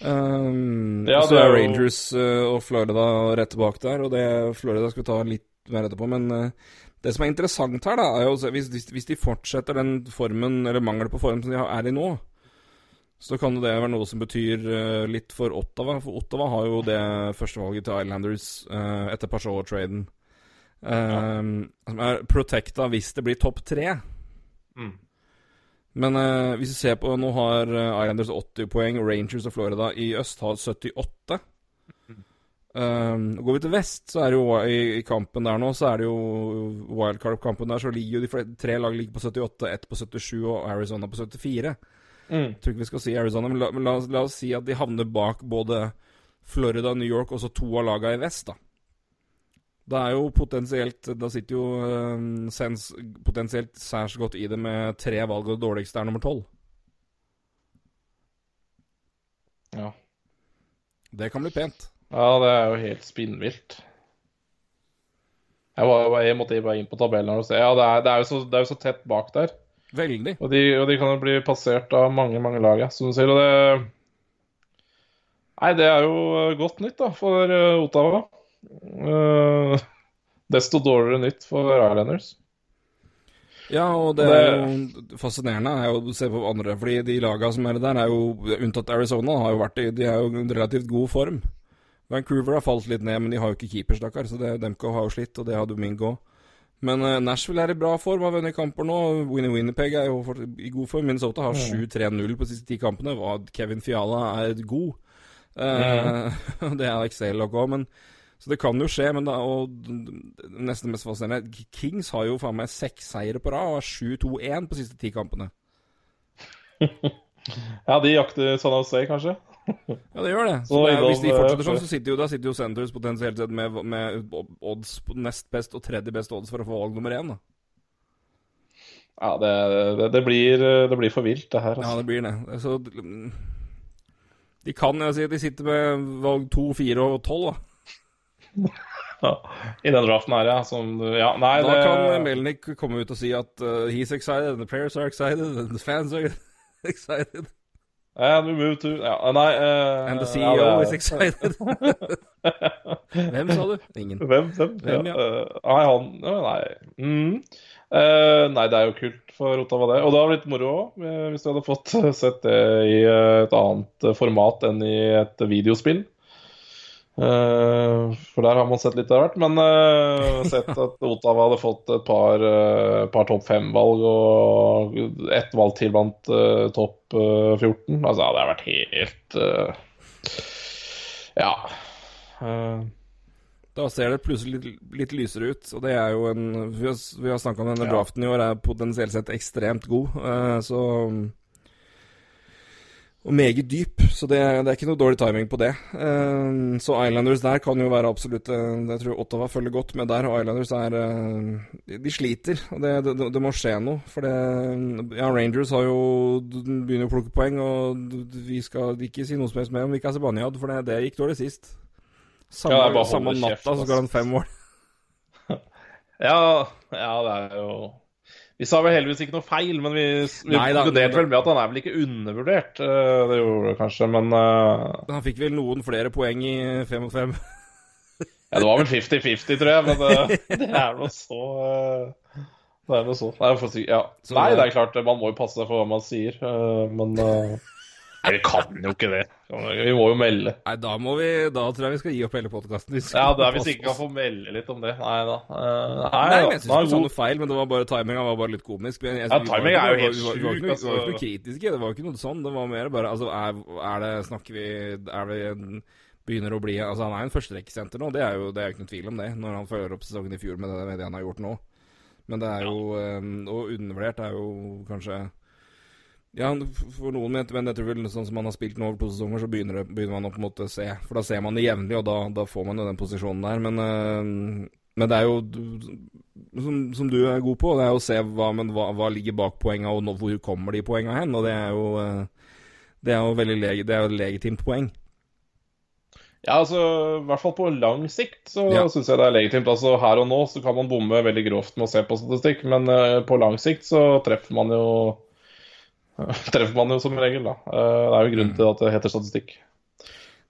Um, Ja, så er Rangers uh, og Florida rett bak der, og det Florida skal vi ta litt mer etterpå. Men uh, det som er interessant her, da, er jo hvis, hvis, de fortsetter den formen, eller mangel på form som de er i nå, så kan det være noe som betyr eh, litt for Ottawa. For Ottawa har jo det førstevalget til Islanders uh, etter Pachot-traden. Um, Som er protecta hvis det blir topp tre. Mm. Men uh, hvis du ser på Nå har Islanders 80 poeng, Rangers og Florida i øst har 78. Um, går vi til vest, så er det jo i, i kampen der nå, så er det jo wildcard-kampen der, så ligger jo de flere, tre lag ligger på 78, ett på 77 og Arizona på 74. Mm. Tror ikke vi skal si Arizona, men, la, men la, oss- la oss si at de havner bak både Florida New York, og så to av lagene i vest, da. Da er jo potensielt Da sitter jo um, Sens potensielt særs godt i det med tre valg, og det dårligste er nummer tolv. Ja. Det kan bli pent. Ja, det er jo helt spinnvilt. Jeg, var, jeg måtte bare inn på tabellen og se. Ja, det er, det, er jo så, det er jo så tett bak der. Veldig. Og de, og de kan jo bli passert av mange, mange lag, som du sier. Og det Nei, det er jo godt nytt da, for eh, Ottawa. Uh, desto dårligere nytt for Islanders. Ja, og det det- fascinerende er jo å se på andre, fordi de laga som er der, er jo unntatt Arizona, har jo vært i De er jo i relativt god form. Vancouver har falt litt ned, men de har jo ikke keeper, stakkar, så det, Demko har jo slitt, og det har Domingo. Men eh, Nashville er i bra form, har vunnet kamper nå. Winnie Winnipeg er jo i god form. Minnesota har 7-3-0 på de siste ti kampene. og Kevin Fiala er god. Eh, det er Excel òg, men Så det kan jo skje, men da Og nesten mest fascinerende Kings har jo faen meg seks seire på rad og har 7-2-1 på de siste ti kampene. Ja, de jakter San Jose, kanskje? Ja, det gjør det. Så Så det er, hvis de fortsetter sånn, så sitter jo, da sitter jo Sanders potensielt sett med, med odds på nest best og tredje best odds for å få valg nummer én. da. Ja, det, det, det, blir, det blir for vilt, det her. Ja, Altså. det blir det. Så De kan jeg si, de sitter med valg to, fire og tolv, da. Ja. I den draften her, ja. Som, ja nei, Da det, kan Melnik komme ut og si at uh, he's excited, and the players are excited, and the fans are excited, And we move to ja, Nei Uh, and the ja, CEO det- is excited. Hvem sa du? Ingen. Hvem? Hvem? Hvem, ja. eh, nei, han Nei. Mm. Uh, nei, det er jo kult for Ottawa, det. Og det hadde blitt moro òg, hvis du hadde fått sett det i et annet format enn i et videospill. Eh, for der har man sett litt av hvert. Men uh, sett at Ottawa hadde fått et par, eh, par topp fem-valg, og ett valg til blant topp eh, 14. Altså, det har vært helt Ja. Da ser det plutselig litt, litt lysere ut, og det er jo en Vi har, vi har snakka om denne draften i år, er potensielt sett ekstremt god, så Og meget dyp, så det, det er ikke noe dårlig timing på det. Uh, så Islanders der kan jo være absolutt eh, Jeg tror Ottawa følger godt med der, og Islanders er uh, De, sliter, og det, det, det må skje noe. For det Ja, Rangers har jo begynner å plukke poeng, og vi skal ikke si noe som helst mer om Vika Zibanejad, for det, det gikk dårlig sist. Samme, Ja, det samme natta kjeft, så går han fem mål. Ja, ja, det er jo Vi sa vel heldigvis ikke noe feil, men vi, vi Nei da, konkluderte vel med at han er vel ikke undervurdert. Eh, Det gjorde det kanskje, men eh, Han fikk vel noen flere poeng i fem mot fem. Ja, det var vel 50-50, tror jeg, men uh, det er noe så uh, Det er noe så Nei, for, ja. Nei, det- er klart, man må jo passe seg for hva man sier, uh, men vi kan jo ikke det. Vi må jo melde. Nei, da må vi Da tror jeg vi skal gi opp hele podkasten. Ja, det er hvis ikke kan få melde litt om det. Nei da. Uh, nei, Nei, men jeg syns ikke du sa noe feil, men det var bare timinga var bare litt komisk. Men jeg, Ja, var er jo helt sjuk. vi var ikke noe- altså. noe kritiske, det var ikke noe sånn. Det var mer bare Altså, er, er det Snakker vi Er det en- Begynner å bli Altså, han er en førsterekkesenter nå, det er jo det er jo ikke noe tvil om det, når han følger opp sesongen i fjor med det, med det han har gjort nå. Men det er jo eh, Og undervurdert er jo kanskje ja, for noen mente, men jeg tror vel sånn som man har spilt nå over to sesonger, så begynner, det, begynner man å på en måte se. For da ser man det jevnlig, og da, da får man jo den posisjonen der. Men, øh, men det er jo som, som du er god på, det er jo å se hva, men hva, hva ligger bak poenga, og nå, hvor kommer de poenga hen. Og det er jo øh, det er jo veldig det er jo et legitimt poeng. Ja, altså, i hvert fall på lang sikt så Ja. syns jeg det er legitimt. Altså, Her og nå så kan man bomme veldig grovt med å se på statistikk, men eh, på lang sikt så treffer man jo Treffer man jo som regel, da. Eh, det er jo grunn til at det heter statistikk.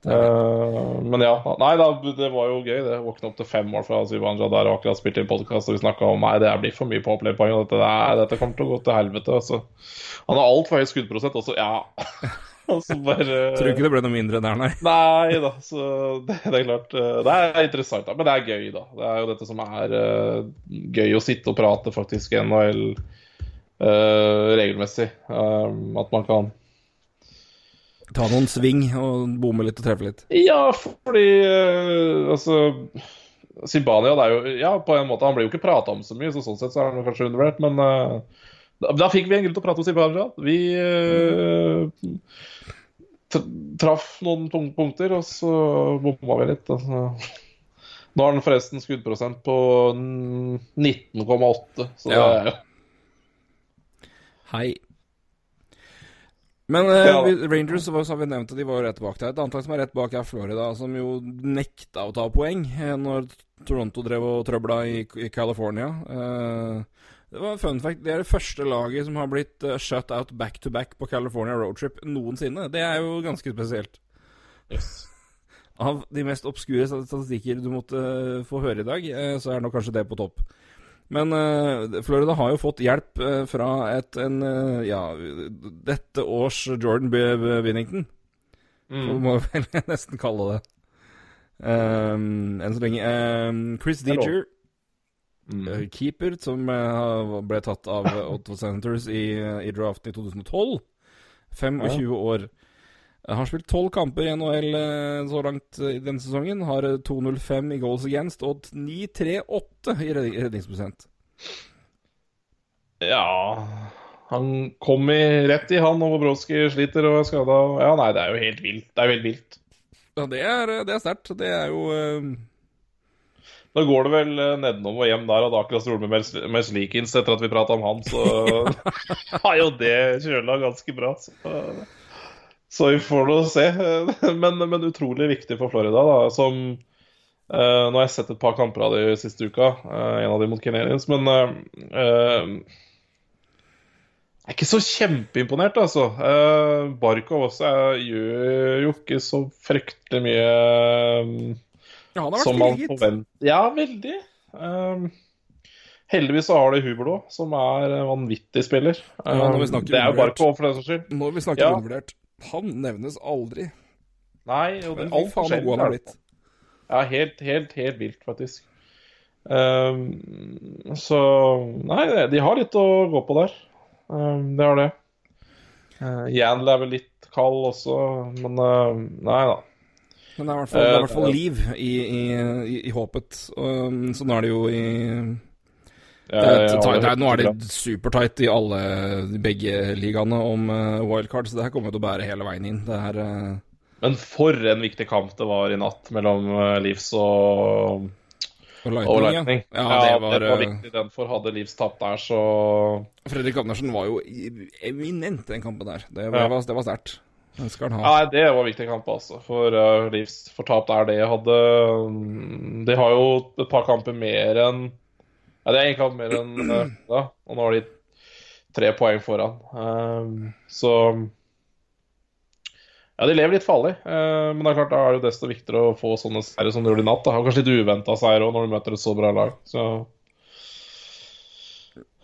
Eh, men ja. Nei da, det var jo gøy, det. våkna opp til fem mål fra Sivanja der og akkurat spilte inn podkast, og vi snakka om nei, det blir for mye på opplevpoeng, dette, det dette kommer til å gå til helvete. Altså. Han har altfor høy skuddprosent også, ja. altså bare Tror ikke det ble noe mindre der, nei. Nei da, så det, det er klart eh, Det er interessant, da. Men det er gøy, da. Det er jo dette som er gøy å sitte og prate faktisk i NHL regelmessig. Um, at man kan Ta noen sving og bomme litt og treffe litt. Ja, fordi eh, altså Zimbania, det er jo Ja, på en måte, han blir jo ikke prata om så mye, så sånn sett så er han kanskje undervurdert, men uh, da, da fikk vi en grunn til å prate om Zimbania. Vi uh, traff noen tunge punkter, og så bomma vi litt. Altså. Nå har han forresten skuddprosent på 19,8, så det Ja. er jo Hei. Men eh, Ja. Rangers så var- så har vi nevnt at de var rett bak der. Et annet lag som er rett bak, er Florida, som jo nekta å ta poeng eh, når Toronto drev og trøbla i, i California. Eh, det var fun fact. Det er det første laget som har blitt eh, shut out back to back på California roadtrip noensinne. Det er jo ganske spesielt. Yes. Av de mest obskure statistikker du måtte eh, få høre i dag, eh, så er nok kanskje det på topp. Men uh, Florida har jo fått hjelp uh, fra et en uh, Ja, dette års Jordan B. Winnington. Mm. Så Må vel nesten kalle det. Um, enn så lenge. Um, Chris er. Deeger, Mm. keeper, som ble tatt av Otto Senators i, i draften i 2012. 25 år. Eh, Har spilt 12 kamper i NHL eh, så langt eh, i denne sesongen. Har eh, 2,05 i goals against og 9,38 i redningsprosent. Ja Han kom i, rett i han, og Bobrovskij sliter og er skada. Ja, nei, det er jo helt vilt. Det er jo helt vilt. Ja, det er, det er sterkt. Det er jo uh... Da går det vel eh, nedenom og hjem der, og akkurat stråler med Mers- etter at vi prata om han, så har jo det kjøla ganske bra. Så, så vi får nå se. Men, men utrolig viktig for Florida, da, som uh, Nå har jeg sett et par kamper av de siste uka, uh, en av de mot Canadiens, men uh, eh, jeg er ikke så kjempeimponert, altså. Uh, Barkov også er, gjør jo ikke så fryktelig mye eh, Ja, han har vært som man forventer. Ja, veldig. Um, heldigvis så har de Huberlo, som er vanvittig spiller. Ja, Um, det er jo. Barkov, for den saks skyld. Når vi snakker Ja. undervurdert Han nevnes aldri. Nei, jo, det er alt faen god han har blitt. Ja, helt, helt, helt vilt, faktisk. Um, så Nei, de har litt å gå på der. Um, det har det. Uh, Yandel er vel litt kald også, men uh, nei da. Men det er i hvert fall, er Eh, liv i, i, i, i håpet. Og, sånn er det jo i det er, ja, det er, Nå er det supertight i alle begge ligaene om uh, wildcard, så det her kommer til å bære hele veien inn. Det er eh, Men for en viktig kamp det var i natt mellom uh, Leafs og og Og Lightning, Lightning. ja. ja, det var, eh, viktig. Den for hadde Leafs tapt der, så Fredrik Andersen var jo eminent den kampen der. Det, var, ja. var sterkt. Den skal han ha. Nei, det var en viktig kamp, altså. For uh, Leafs for tap der det hadde mm, De har jo et par kamper mer enn Ja, det er egentlig kamp mer enn uh, da, og nå har de tre poeng foran. Um, så Ja, de lever litt farlig, eh, men det er klart da er det jo desto viktigere å få sånne seire som de gjorde i natt. Da. Og kanskje litt uventa seier òg, når du møter et så bra lag. Så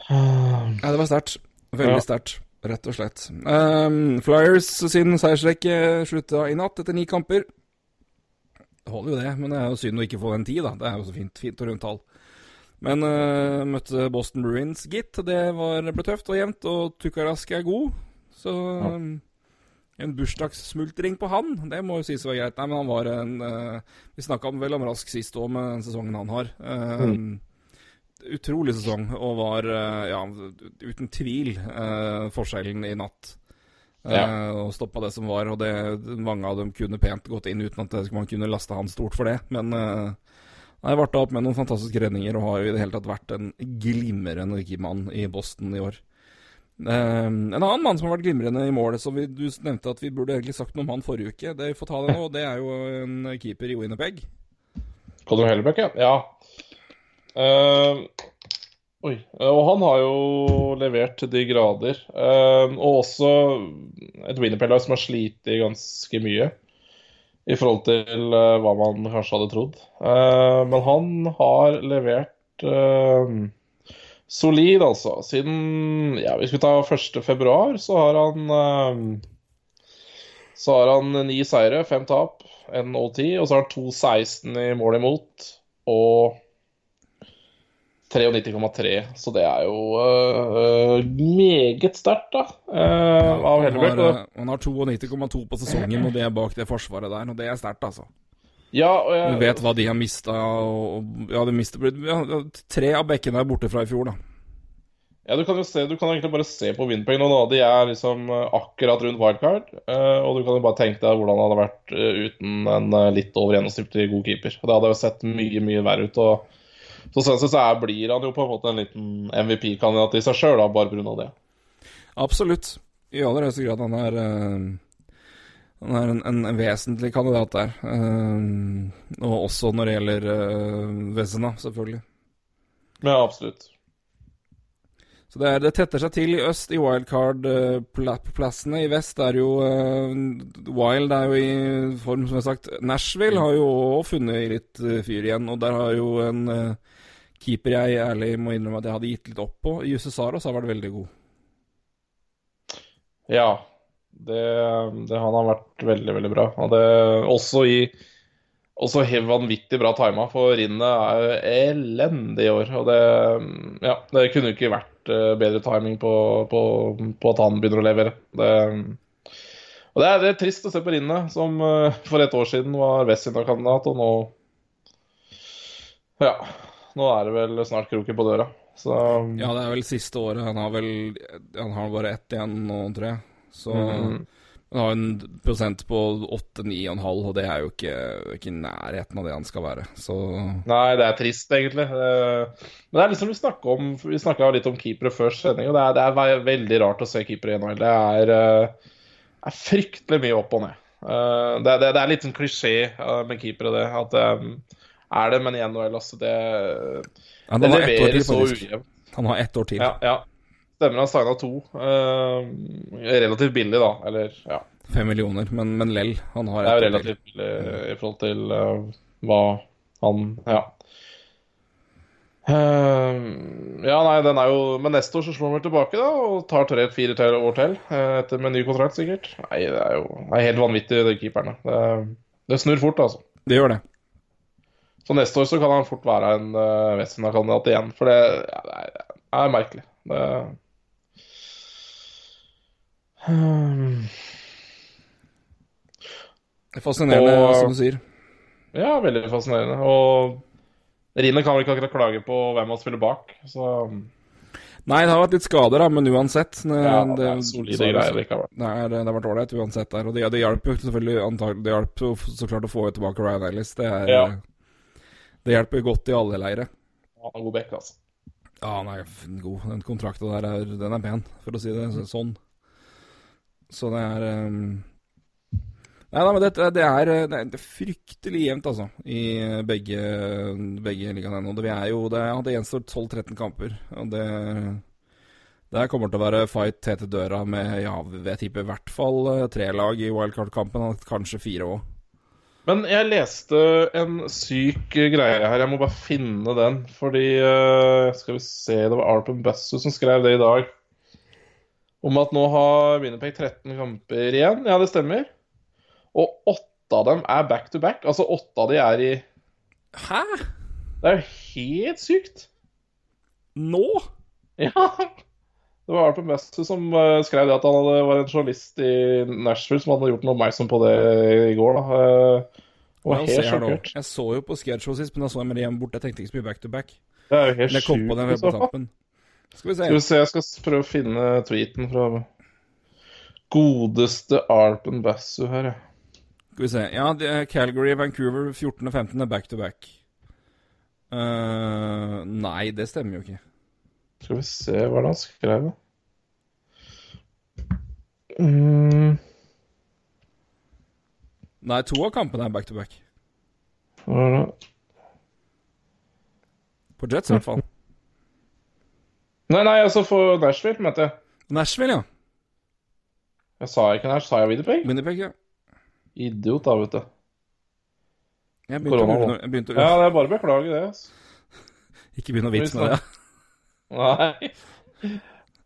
Ja, det var sterkt. Veldig Ja. sterkt, rett og slett. Um, Flyers sin seiersrekke slutta i natt etter ni kamper. Det holder jo det, men det er jo synd å ikke få den ti, da. Det er jo så fint, fint og rundt tall. Men uh, møtte Boston Bruins, gitt. Det var, ble tøft og jevnt, og Tukarask er god. Så um, en bursdagssmultring på han, det må jo sies å være greit. Nei, men han var en uh, Vi snakka vel om Rask sist òg, med den sesongen han har. Uh, Utrolig sesong, og var uh, ja, uten tvil forskjellen i natt. Ja. Og stoppa det som var, og det, mange av dem kunne pent gått inn uten at man kunne laste han stort for det. Men han varta opp med noen fantastiske redninger og har jo i det hele tatt vært en glimrende keepermann i Boston i år. Eh, en annen mann som har vært glimrende i målet, som du nevnte at vi burde egentlig sagt noe om han forrige uke, det vi får ta det nå, det er jo en keeper i Winnerpeg. Conor Hellebuck, ja. ja. Uh, oi. Og han har jo levert til de grader. Uh, og også et Winnerpeg-lag som har slitt ganske mye i forhold til uh, hva man kanskje hadde trodd. Uh, men han har levert uh, solid, altså. Siden ja, vi tar 1. februar, så har han Så har han ni seire, fem tap, en 0-10, og så har han 2-16 i mål imot og 93,3. Så det er jo uh, meget sterkt, da, øh, av Han har, og- eh, har 92,2 på sesongen, og det er bak det forsvaret der, og det er sterkt, altså. Ja, og jeg, Du vet hva de har mista, og og- Ja, de mistet ja, Tre av bekkene er borte fra i fjor, da. ja, du kan jo se, du kan egentlig bare se på Winpeng nå. da. De er liksom akkurat rundt wildcard. og du kan jo bare tenke deg hvordan det hadde vært uten en litt over gjennomsnittlig god keeper. Det hadde jo sett mye, mye verre ut. og så sånn sett så er, blir han jo på en måte en liten MVP-kandidat i seg sjøl, bare pga. det. Absolutt. I aller høyeste grad. Han er eh, Han er en, en, en vesentlig kandidat der. Uh, og også når det gjelder uh, Vezena, selvfølgelig. Ja, absolutt. Så det, er, det tetter seg til i øst, i wildcard-plassene. I vest er jo uh, Wild er jo i form, som jeg har sagt. Nashville har jo òg funnet litt eh, fyr igjen, og der har jo en eh, keeper jeg ærlig må innrømme at jeg hadde gitt litt opp på. Jussi Saros har vært veldig god. Ja, det, det han har vært veldig, veldig bra. Det også i også vanvittig bra tima, for Rinnet er elendig i år. Og det, ja, det kunne ikke vært eh, bedre timing på, på, på at han begynner å levere. Det, og det er, det er trist å se på Rinnet, som eh, for et år siden var Westina-kandidat, og nå Ja, nå er det vel snart kroken på døra. Så Ja, det er vel siste året. Han har vel Han har bare ett igjen nå, tror jeg. Så Mhm. han har en prosent på 8-9,5, og det er jo ikke, ikke nærheten av det han skal være. Så Nei, det er trist, egentlig. Eh, Men det er liksom vi snakka om Vi snakka litt om keepere før sending, og det er, det er veldig rart å se keepere i NHL. Det er, eh, er fryktelig mye opp og ned. Eh, Det, det, det er litt sånn klisjé med keepere, det. At er det, men i NHL, altså Det, ja, det leverer til, så ujevnt. Han har ett år til. Ja, ja. Stemmer han signa to. Uh, relativt billig, da. Eller ja. Fem millioner, men, men lell. Han har Det er jo ett år til. relativt billig i forhold til uh, hva han Ja. Uh, ja, nei, den er jo Men neste år så slår han vel tilbake, da, og tar tre-fire til år til. eh, etter med ny kontrakt, sikkert. Nei, det er jo det er helt vanvittig, de keeperne. Det, det snur fort, altså. Det gjør det. Så neste år så kan han fort være en uh, Westina-kandidat igjen, for det, er, det er merkelig. Det er fascinerende, Og- som du sier. Ja, veldig fascinerende. Og Rine kan vel ikke akkurat klage på hvem han spiller bak, så Nei, det har vært litt skader, da, men uansett det, ja, det er det- solide så- greier likevel. Det, er, det har vært ålreit uansett der. Og det, det hjalp jo selvfølgelig antagelig, Det hjalp så klart å få tilbake Ryan Ellis. Det, er, Ja. Det hjelper godt i alle leire. Han er god bekk, altså. Ja, han er god. Den kontrakten der er, den er pen, for å si det sånn. Så det er um... Nei da, men det, det, er, det er fryktelig jevnt, altså, i begge, begge ligaene ennå. Det, vi er jo, det, ja, det gjenstår 12-13 kamper, og det Det kommer til å være fight tett til døra med ja, jeg tipper i hvert fall eh, tre lag i wildcard-kampen, kanskje fire òg. Men jeg leste en syk greie her. Jeg må bare finne den. Fordi eh, Skal vi se, det var Arpen Bassu som skrev det i dag. Om at nå har Winnerpeg 13 kamper igjen. Ja, det stemmer. Og åtte av dem er back to back. Altså åtte av de er i Hæ? Det er jo helt sykt. Nå? Ja. Det var Arpen Bassu som eh, skrev det at han hadde, var en journalist i Nashville som hadde gjort noe oppmerksom på det i går. da. Ja, helt se her nå. Jeg så jo på Schedule sist, men da så jeg med det hjemme bort. Jeg tenkte ikke så mye back to back. Det er jo helt sjukt. tampen. Skal vi se. Skal vi se, jeg skal prøve å finne tweeten fra godeste Arpen Bassu her. Skal vi se. Ja, det er Calgary, Vancouver 14. og 15. er back to back. Uh, nei, det stemmer jo ikke. Skal vi se hva han skrev, da. Mm, Nei, to av kampene er back to back. På Jets, i hvert fall. Nei, nei, altså for Nashville, mente jeg. Nashville, ja. Jeg sa ikke Nash, sa jeg Winnipeg? Winnipeg, ja. Idiot, da, vet du. Jeg begynte, å, Korona, lure jeg begynte å Ja, det er bare å beklage det. altså. Ikke begynne å vitse med det. Nei.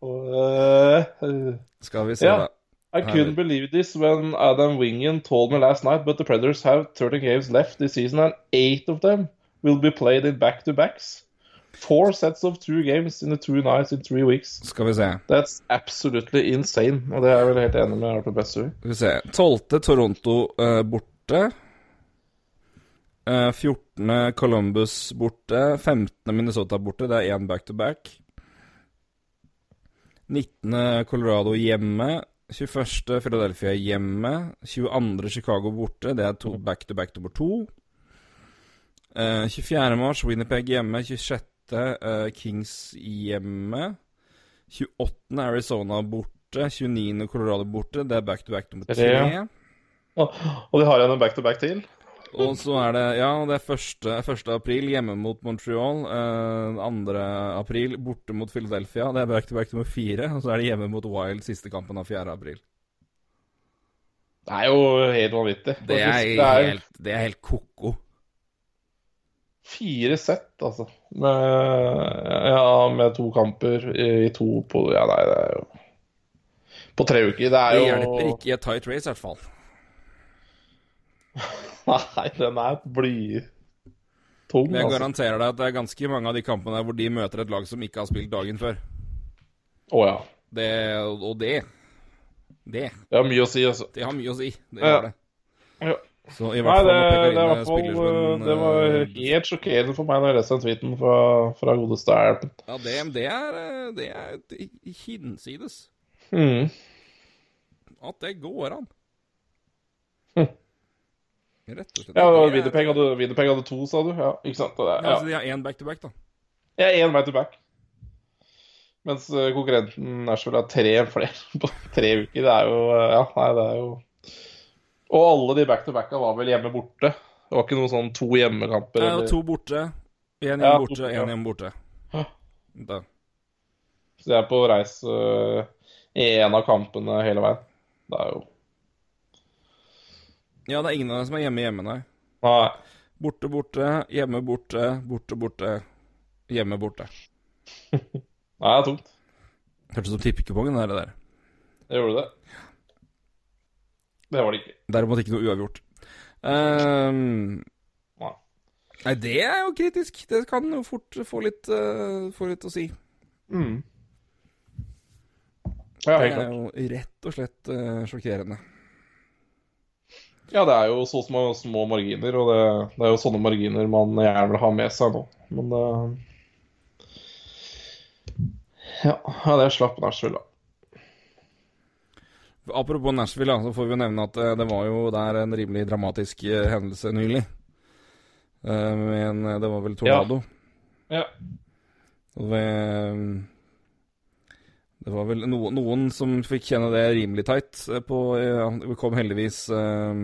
Og, uh, Skal vi se, Ja. da. I couldn't believe this when Adam Wingen told me last night, but the Predators have 30 games left this season, and eight of them will be played in back-to-backs. Four sets of two games in the two nights in three weeks. Skal vi se. That's absolutely insane. Og det er jeg vel helt enig med Arthur Bessu i. Skal vi se. 12. Toronto uh, borte. Eh, 14. Columbus borte. 15. Minnesota borte. Det er én back to back. 19. Colorado hjemme. 21. Philadelphia hjemme. 22. Chicago borte. Det er to back to back nummer to. Uh, 24. mars Winnipeg hjemme. 26. Uh, Kings hjemme. 28. Arizona borte. 29. Colorado borte. Det er back to back nummer Tre. Og og de har en back-to-back til. Og så er det Ja, det er 1. 1. april hjemme mot Montreal. Eh, 2. april borte mot Philadelphia. Det er back to back nummer fire. Og så er det hjemme mot Wild siste kampen av 4. april. Det er jo helt vanvittig. Det er det er helt, det er helt ko-ko. fire sett, altså. Med, ja, med to kamper i to på Ja, nei, det er jo På tre uker. Det er Det hjelper ikke i et tight race, i hvert fall. Nei, den er blytung, Men jeg altså. garanterer deg at det er ganske mange av de kampene der hvor de møter et lag som ikke har spilt dagen før. Å ja. Det, og det Det Det har mye å si, altså. Det har mye å si. Det Ja. gjør det. Ja. Så i hvert Nei, fall det, det, er hvert fall, en det var eh, helt sjokkerende for meg når jeg leste den tweeten fra, fra godeste Erpen. Ja, det, det er eh, Det er hinsides. Mm. At det går an. Hm. Rett og slett. Ja, Winnipeg hadde, Winnipeg hadde to, sa du? Ja, ikke sant? Det Ja, ja. altså, de har én back-to-back, da. Ja, én back to back. Mens eh, konkurrenten Nashville har tre flere på tre uker. Det er jo eh, Ja, nei, det er jo Og alle de back to backa var vel hjemme borte. Det var ikke noen sånn to hjemmekamper. Ja, to borte. Én hjemme Ja, borte, én hjemme borte. Da. Så de er på reise eh, i en av kampene hele veien. Det er jo Ja, det er ingen av dem som er hjemme hjemme, nei. Nei. Borte, borte, hjemme, borte, borte, borte, hjemme, borte. Nei, det er tungt. Hørtes ut som tippekupongen, det der. Det gjorde det. Det var det ikke. Derimot ikke noe uavgjort. Um, Nei. nei, det er jo kritisk. Det kan jo fort få litt, uh, få litt å si. Mm. Ja, Det er jo rett og slett uh, sjokkerende. Ja, det er jo så små, små marginer, og det, det er jo sånne marginer man gjerne vil ha med seg nå. Men uh, ja, ja, det slapp Nashville, da. Apropos Nashville, så får vi jo nevne at eh, det var jo der en rimelig dramatisk eh, hendelse nylig. Men det var vel tornado. Ja. Og ved, det var vel no, noen som fikk kjenne det rimelig tight eh, på ja, Vi kom heldigvis eh,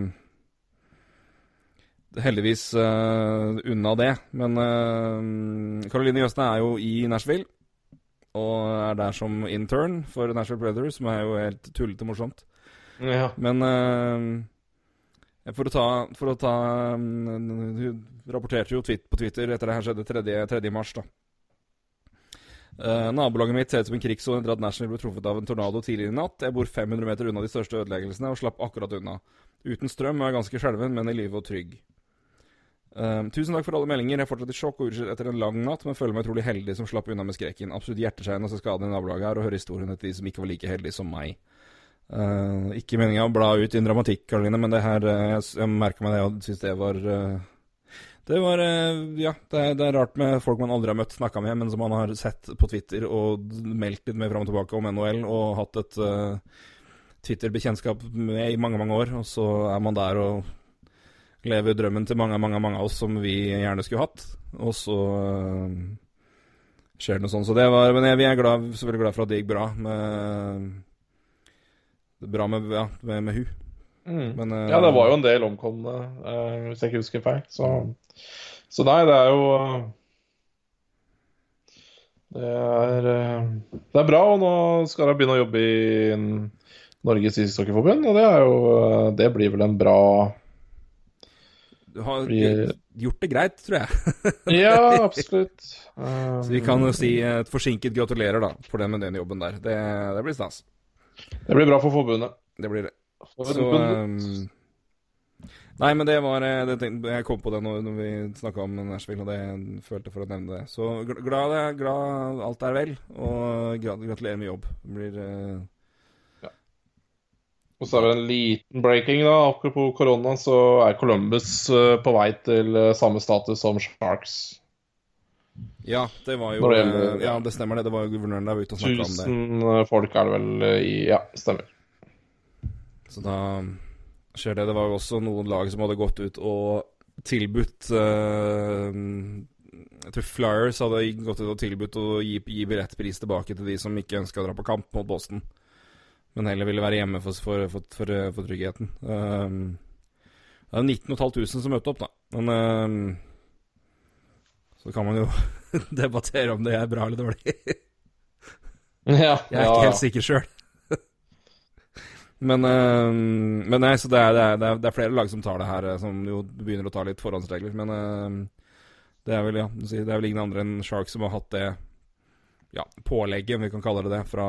Heldigvis eh, unna det. Men uh, Caroline Jøsne er jo i Nashville. og er der som intern for Nashville Brothers, som er jo helt tullete morsomt. Ja. Men eh, for å ta, for å ta mm, Hun rapporterte jo på Twitter etter det her skjedde 3. 3. mars, da. Eh, nabolaget mitt ser ut som en krigssone etter at National ble truffet av en tornado tidligere i natt. Jeg bor 500 meter unna de største ødeleggelsene og slapp akkurat unna. Uten strøm og er ganske skjelven, men i live og trygg. Eh, tusen takk for alle meldinger. Jeg er fortsatt i sjokk og utslitt etter en lang natt, men føler meg utrolig heldig som slapp unna med skrekken. Absolutt hjerteskjærende å se skaden i nabolaget her og høre historiene til de som ikke var like heldige som meg. Uh, ikke meninga å bla ut din dramatikk, Karoline, men det her uh, Jeg, jeg merka meg det og syns det var Det var eh, Ja, det er, det er rart med folk man aldri har møtt, snakka med, men som man har sett på Twitter og meldt litt mer fram og tilbake om NHL, og hatt et uh, Twitter-bekjentskap med i mange, mange år, og så er man der og lever drømmen til mange, mange, mange av oss som vi gjerne skulle hatt, og så uh, skjer det noe sånt. Så det var Men jeg, vi er glad, selvfølgelig glad for at det gikk bra med det Bra med, ja, med, med hun. Mm. Men, uh, ja, det var jo en del omkomne, hvis jeg ikke husker feil. Så, så nei, det er jo eh, Det er, eh, det er bra, og nå skal jeg begynne å jobbe i Norges ishockeyforbund, og det er jo eh, Det blir vel en bra Du har gjort det greit, tror jeg. Ja, absolutt. Um, Så vi kan jo si et forsinket gratulerer, da, for den med den jobben der. Det, det blir stas. Det blir bra for forbundet. Det blir det. Så Forbundet. Nei, men det var eh, det tenkte, Jeg kom på det når, når vi snakka om Nashville, og det følte for å nevne det. Så gl- glad, glad alt er vel, og gratulerer med jobb. Det blir eh, Og så er det en liten breaking, da. Apropos korona, så er Columbus eh, på vei til samme status som Sharks. Ja, det var jo det gjelder- Ja, det stemmer det. Det var jo guvernøren der ute og snakka om det. 1000 eh, folk er det vel i Ja, stemmer. Så da skjer det. Det var jo også noen lag som hadde gått ut og tilbudt eh, Jeg tror Flyers hadde gått ut og tilbudt å gi, gi billettpris tilbake til de som ikke ønska å dra på kamp mot Boston, men heller ville være hjemme for, for, for, for, tryggheten. Um, det er 19 500 som møtte opp, da. Men ehm, så kan man jo debattere om det er bra eller dårlig. Ja, Jeg er ikke helt sikker sjøl. Men, eh, men nei, så det er, det, er, det, er, det er flere lag som tar det her, eh, som jo begynner å ta litt forhåndsregler. Men eh, det er vel ja, det er vel ingen andre enn Shark som har hatt det ja, pålegget, om vi kan kalle det det, fra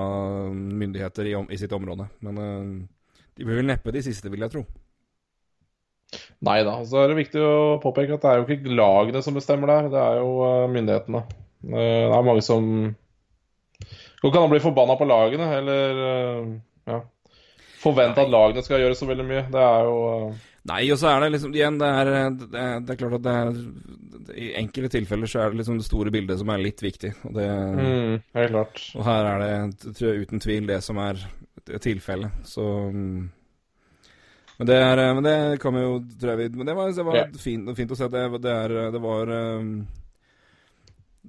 myndigheter i, i sitt område. Men eh, de blir vel neppe de siste, vil jeg tro. Nei da. Så er det viktig å påpeke at det er jo ikke lagene som bestemmer der, det er jo myndighetene. Det er mange som Går ikke bli forbanna på lagene, eller ja, forvente at lagene skal gjøre så veldig mye. Det er jo eh, Nei, og så er det liksom Igjen, det er, det er, det er klart at det er I enkelte tilfeller så er det liksom det store bildet som er litt viktig. Og det mm, Helt klart. Og her er det tror jeg, uten tvil det som er tilfellet. Så. Men det er Men det kan vi jo tror jeg vi Men det var, det var yeah. fint, fint å se. Det, det, er, det var um,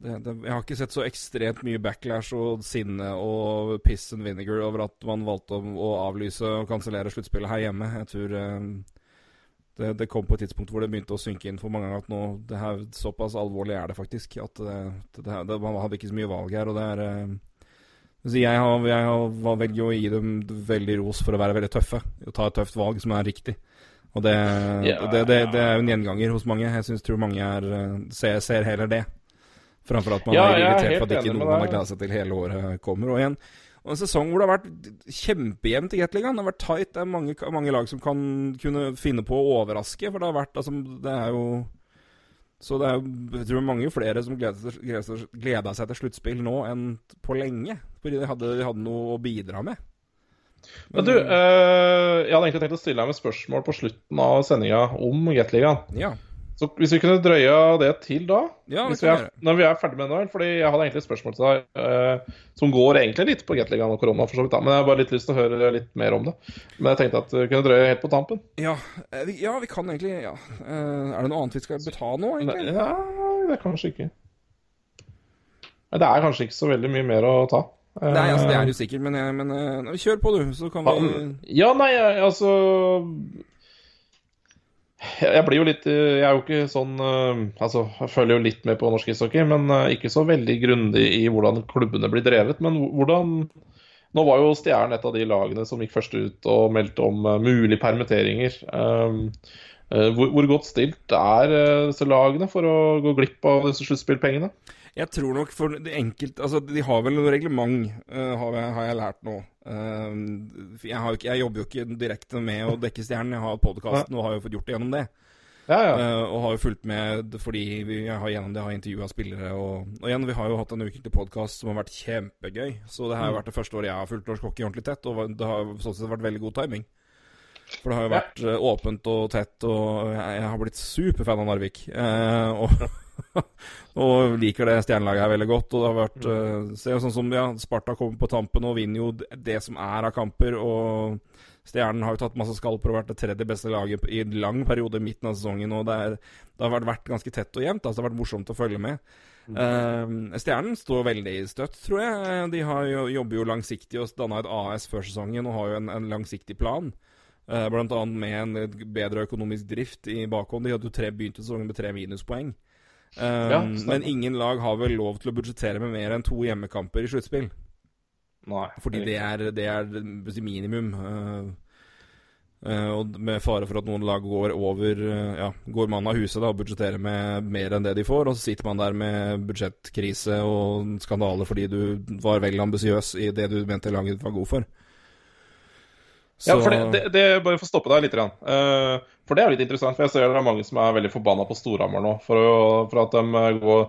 det, det, Jeg har ikke sett så ekstremt mye backlash og sinne og piss and vinegar over at man valgte å, å avlyse og kansellere sluttspillet her hjemme. Jeg tror um, det, det kom på et tidspunkt hvor det begynte å synke inn for mange ganger at nå det her, Såpass alvorlig er det faktisk. At det, man hadde ikke så mye valg her. Og det er eh, jeg, har, jeg har, velger jo å gi dem veldig ros for å være veldig tøffe. Å ta et tøft valg som er riktig. Og det, Ja, det, det, det er jo en gjenganger hos mange. Jeg synes, tror mange er, eh, ser, ser heller det. Framfor at man Ja, er er irritert for at ikke noen noe man har gleda seg til hele året kommer. Og igjen, og en sesong hvor det har vært kjempejevnt i Gateligaen. Det har vært tight. Det er mange, mange lag som kan kunne finne på å overraske. For det har vært altså, Det er jo Så det er jo jeg tror mange flere som gleda seg til sluttspill nå enn på lenge. Fordi de hadde, de hadde noe å bidra med. Men du, øh, jeg hadde egentlig tenkt å stille deg med spørsmål på slutten av sendinga om Gateligaen. Ja. Så hvis vi kunne drøya det til da, Ja, det vi er, når vi er ferdig med NHL, fordi jeg hadde egentlig et spørsmål til deg eh, som går egentlig litt på Gateligaen og korona, for så vidt, da, men jeg har bare litt lyst til å høre litt mer om det. Men jeg tenkte at vi kunne drøye helt på tampen. Ja, eh, vi, ja, vi kan egentlig ja. Eh, Er det noe annet vi skal betale nå, Nei, egentlig? ja, det er kanskje ikke. Nei, det er kanskje ikke så veldig mye mer å ta. Nei, altså det er Eh, jo sikkert, men, jeg, men eh, kjør på, du. Så kan vi Ja, nei, altså jeg, blir jo litt Jeg er jo ikke sånn eh, Altså, jeg følger jo litt med på norsk ishockey, men eh, ikke så veldig grundig i hvordan klubbene blir drevet. Men hvordan Nå var jo Stjernen et av de lagene som gikk først ut og meldte om mulige permitteringer. Hvor, godt stilt er disse lagene for å gå glipp av disse sluttspillpengene? Jeg tror nok for de enkelte Altså, de har vel noe reglement, har, jeg, lært nå. Jeg, har, jeg, jobber jo ikke direkte med å dekke Stjernen, jeg har podkasten og har jo fått gjort det gjennom det. Ja, ja. Uh, og har jo fulgt med fordi vi har gjennom det har intervjua spillere. Og, og, igjen, vi har jo hatt en ukentlig podkast som har vært kjempegøy. Så det har jo mm. vært det første året jeg har fulgt norsk hockey ordentlig tett, og det har sånn sett vært veldig god timing. For det har jo vært ja. åpent og tett, og jeg, jeg har blitt superfan av Narvik. Uh, og, og, liker det stjernelaget her veldig godt. Og det har vært uh, Se sånn som ja, Sparta kommer på tampen og vinner jo det som er av kamper. Og Stjernen har jo tatt masse skalper og vært det tredje beste laget i en lang periode i midten av sesongen. og Det, er, det har vært, ganske tett og jevnt. Altså det har vært morsomt å følge med. Mm. Uh, stjernen står veldig støtt, tror jeg. De jo, jobber jo langsiktig og danna et AS før sesongen og har jo en, en langsiktig plan. Uh, blant annet med en bedre økonomisk drift i bakhånd. De hadde jo tre, begynte sesongen med tre minuspoeng. Uh, ja, men ingen lag har vel lov til å budsjettere med mer enn to hjemmekamper i sluttspill. Nei, Fordi det er, det er minimum. Uh, og med fare for at noen lag går over uh, Ja, går man av huset da, og budsjetterer med mer enn det de får, og så sitter man der med budsjettkrise og skandaler fordi du var vel ambisiøs i det du mente laget var god for. Så... Ja, for det, det, det, Bare for å stoppe deg litt. Uh, for det er litt interessant. For jeg ser det er mange som er veldig forbanna på Storhamar nå for, å, for at de går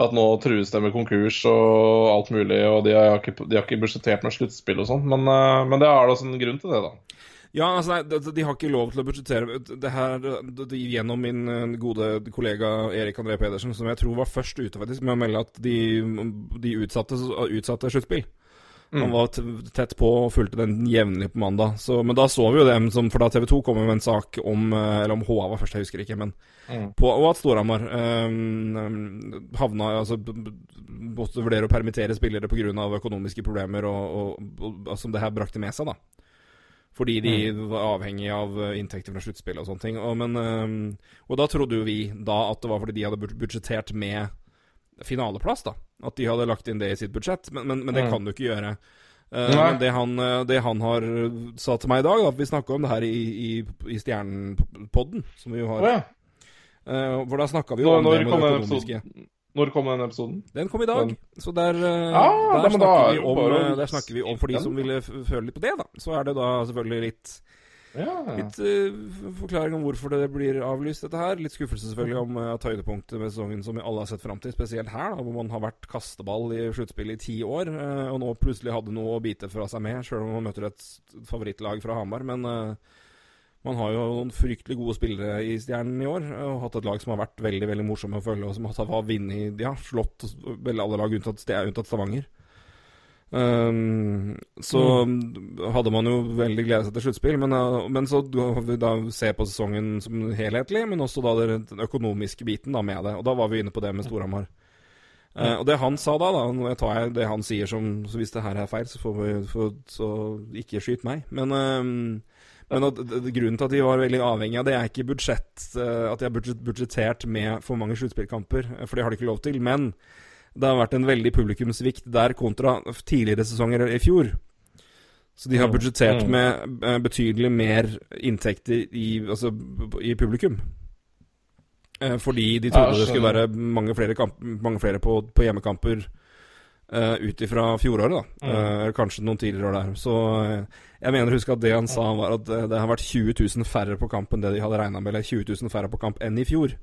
at nå trues de med konkurs og alt mulig, og de har ikke, de har ikke budsjettert med sluttspill og sånn. Men, uh, men, det er da en grunn til det, da. Ja, altså nei, de, de har ikke lov til å budsjettere det her de, gjennom min eh, gode kollega Erik André Pedersen, som jeg tror var først ute faktisk med å melde at de, de utsatte, utsatte sluttspill. Mm. Han var tett på og fulgte den jevnlig på mandag. Så, men da så vi jo dem som For da TV 2 kom med en sak om eh, Eller om HA var først, jeg husker ikke. Men mm. på, og at Storhamar um, havna Altså måtte vurdere å permittere spillere pga. økonomiske problemer og, og, og, som det her brakte med seg, da. Fordi de mm. var avhengig av inntekter fra sluttspill og sånne ting. Og, men, og da trodde jo vi da at det var fordi de hadde budsjettert med finaleplass, da. At de hadde lagt inn det i sitt budsjett, men, men, men det mm. kan du ikke gjøre. Uh, men det han, eh, det han, har sa til meg i dag, da, vi snakka om det her i, i, i Stjernepodden, som vi jo har. Oh, ja. uh, hvor da snakka vi jo om det med det økonomiske. Når kom den episoden? Den kom i dag. Den. Så der, ja, der, snakker da, om, der, snakker vi om, for de som ville føle litt på det, da, så er det da selvfølgelig litt ja. Litt uh, forklaring om hvorfor det blir avlyst, dette her. Litt skuffelse selvfølgelig om uh, at høydepunktet med sesongen som vi alle har sett fram til, spesielt her, da, hvor man har vært kasteball i sluttspillet i ti år, uh, og nå plutselig hadde noe å bite fra seg med, sjøl om man møter et favorittlag fra Hamar. Men uh, man har jo noen fryktelig gode spillere i Stjernen i år, og hatt et lag som har vært veldig veldig morsomme å følge, og som har vunnet, ja, slått vel alle lag unntatt, unntatt Stavanger. Um, så mm. hadde man jo veldig glede seg til sluttspill, men, uh, men, så da se på sesongen som helhetlig, men også da den økonomiske biten da med det. Og da var vi inne på det med Storhamar. Uh, og det han sa da, da Nå tar jeg det han sier som Så hvis det her er feil, så får vi for, så ikke skyt meg. Men, uh, men at, grunnen til at de var veldig avhengig av det, er ikke budsjett, uh, at de har budsjettert med for mange sluttspillkamper, for det har de ikke lov til. Men det har vært en veldig publikumsvikt der kontra tidligere sesonger i fjor. Så de har mm. budsjettert mm. med uh, betydelig mer inntekter i, altså, i publikum. Uh, fordi de trodde det skulle være mange flere, kamp, mange flere på, på, hjemmekamper uh, ut ifra fjoråret, da. Mm. kanskje noen tidligere år der. Så jeg mener å huske at det han sa, var at det har vært 20 000 færre på kamp enn det de hadde regna med, eller 20 000 færre på kamp enn i fjor.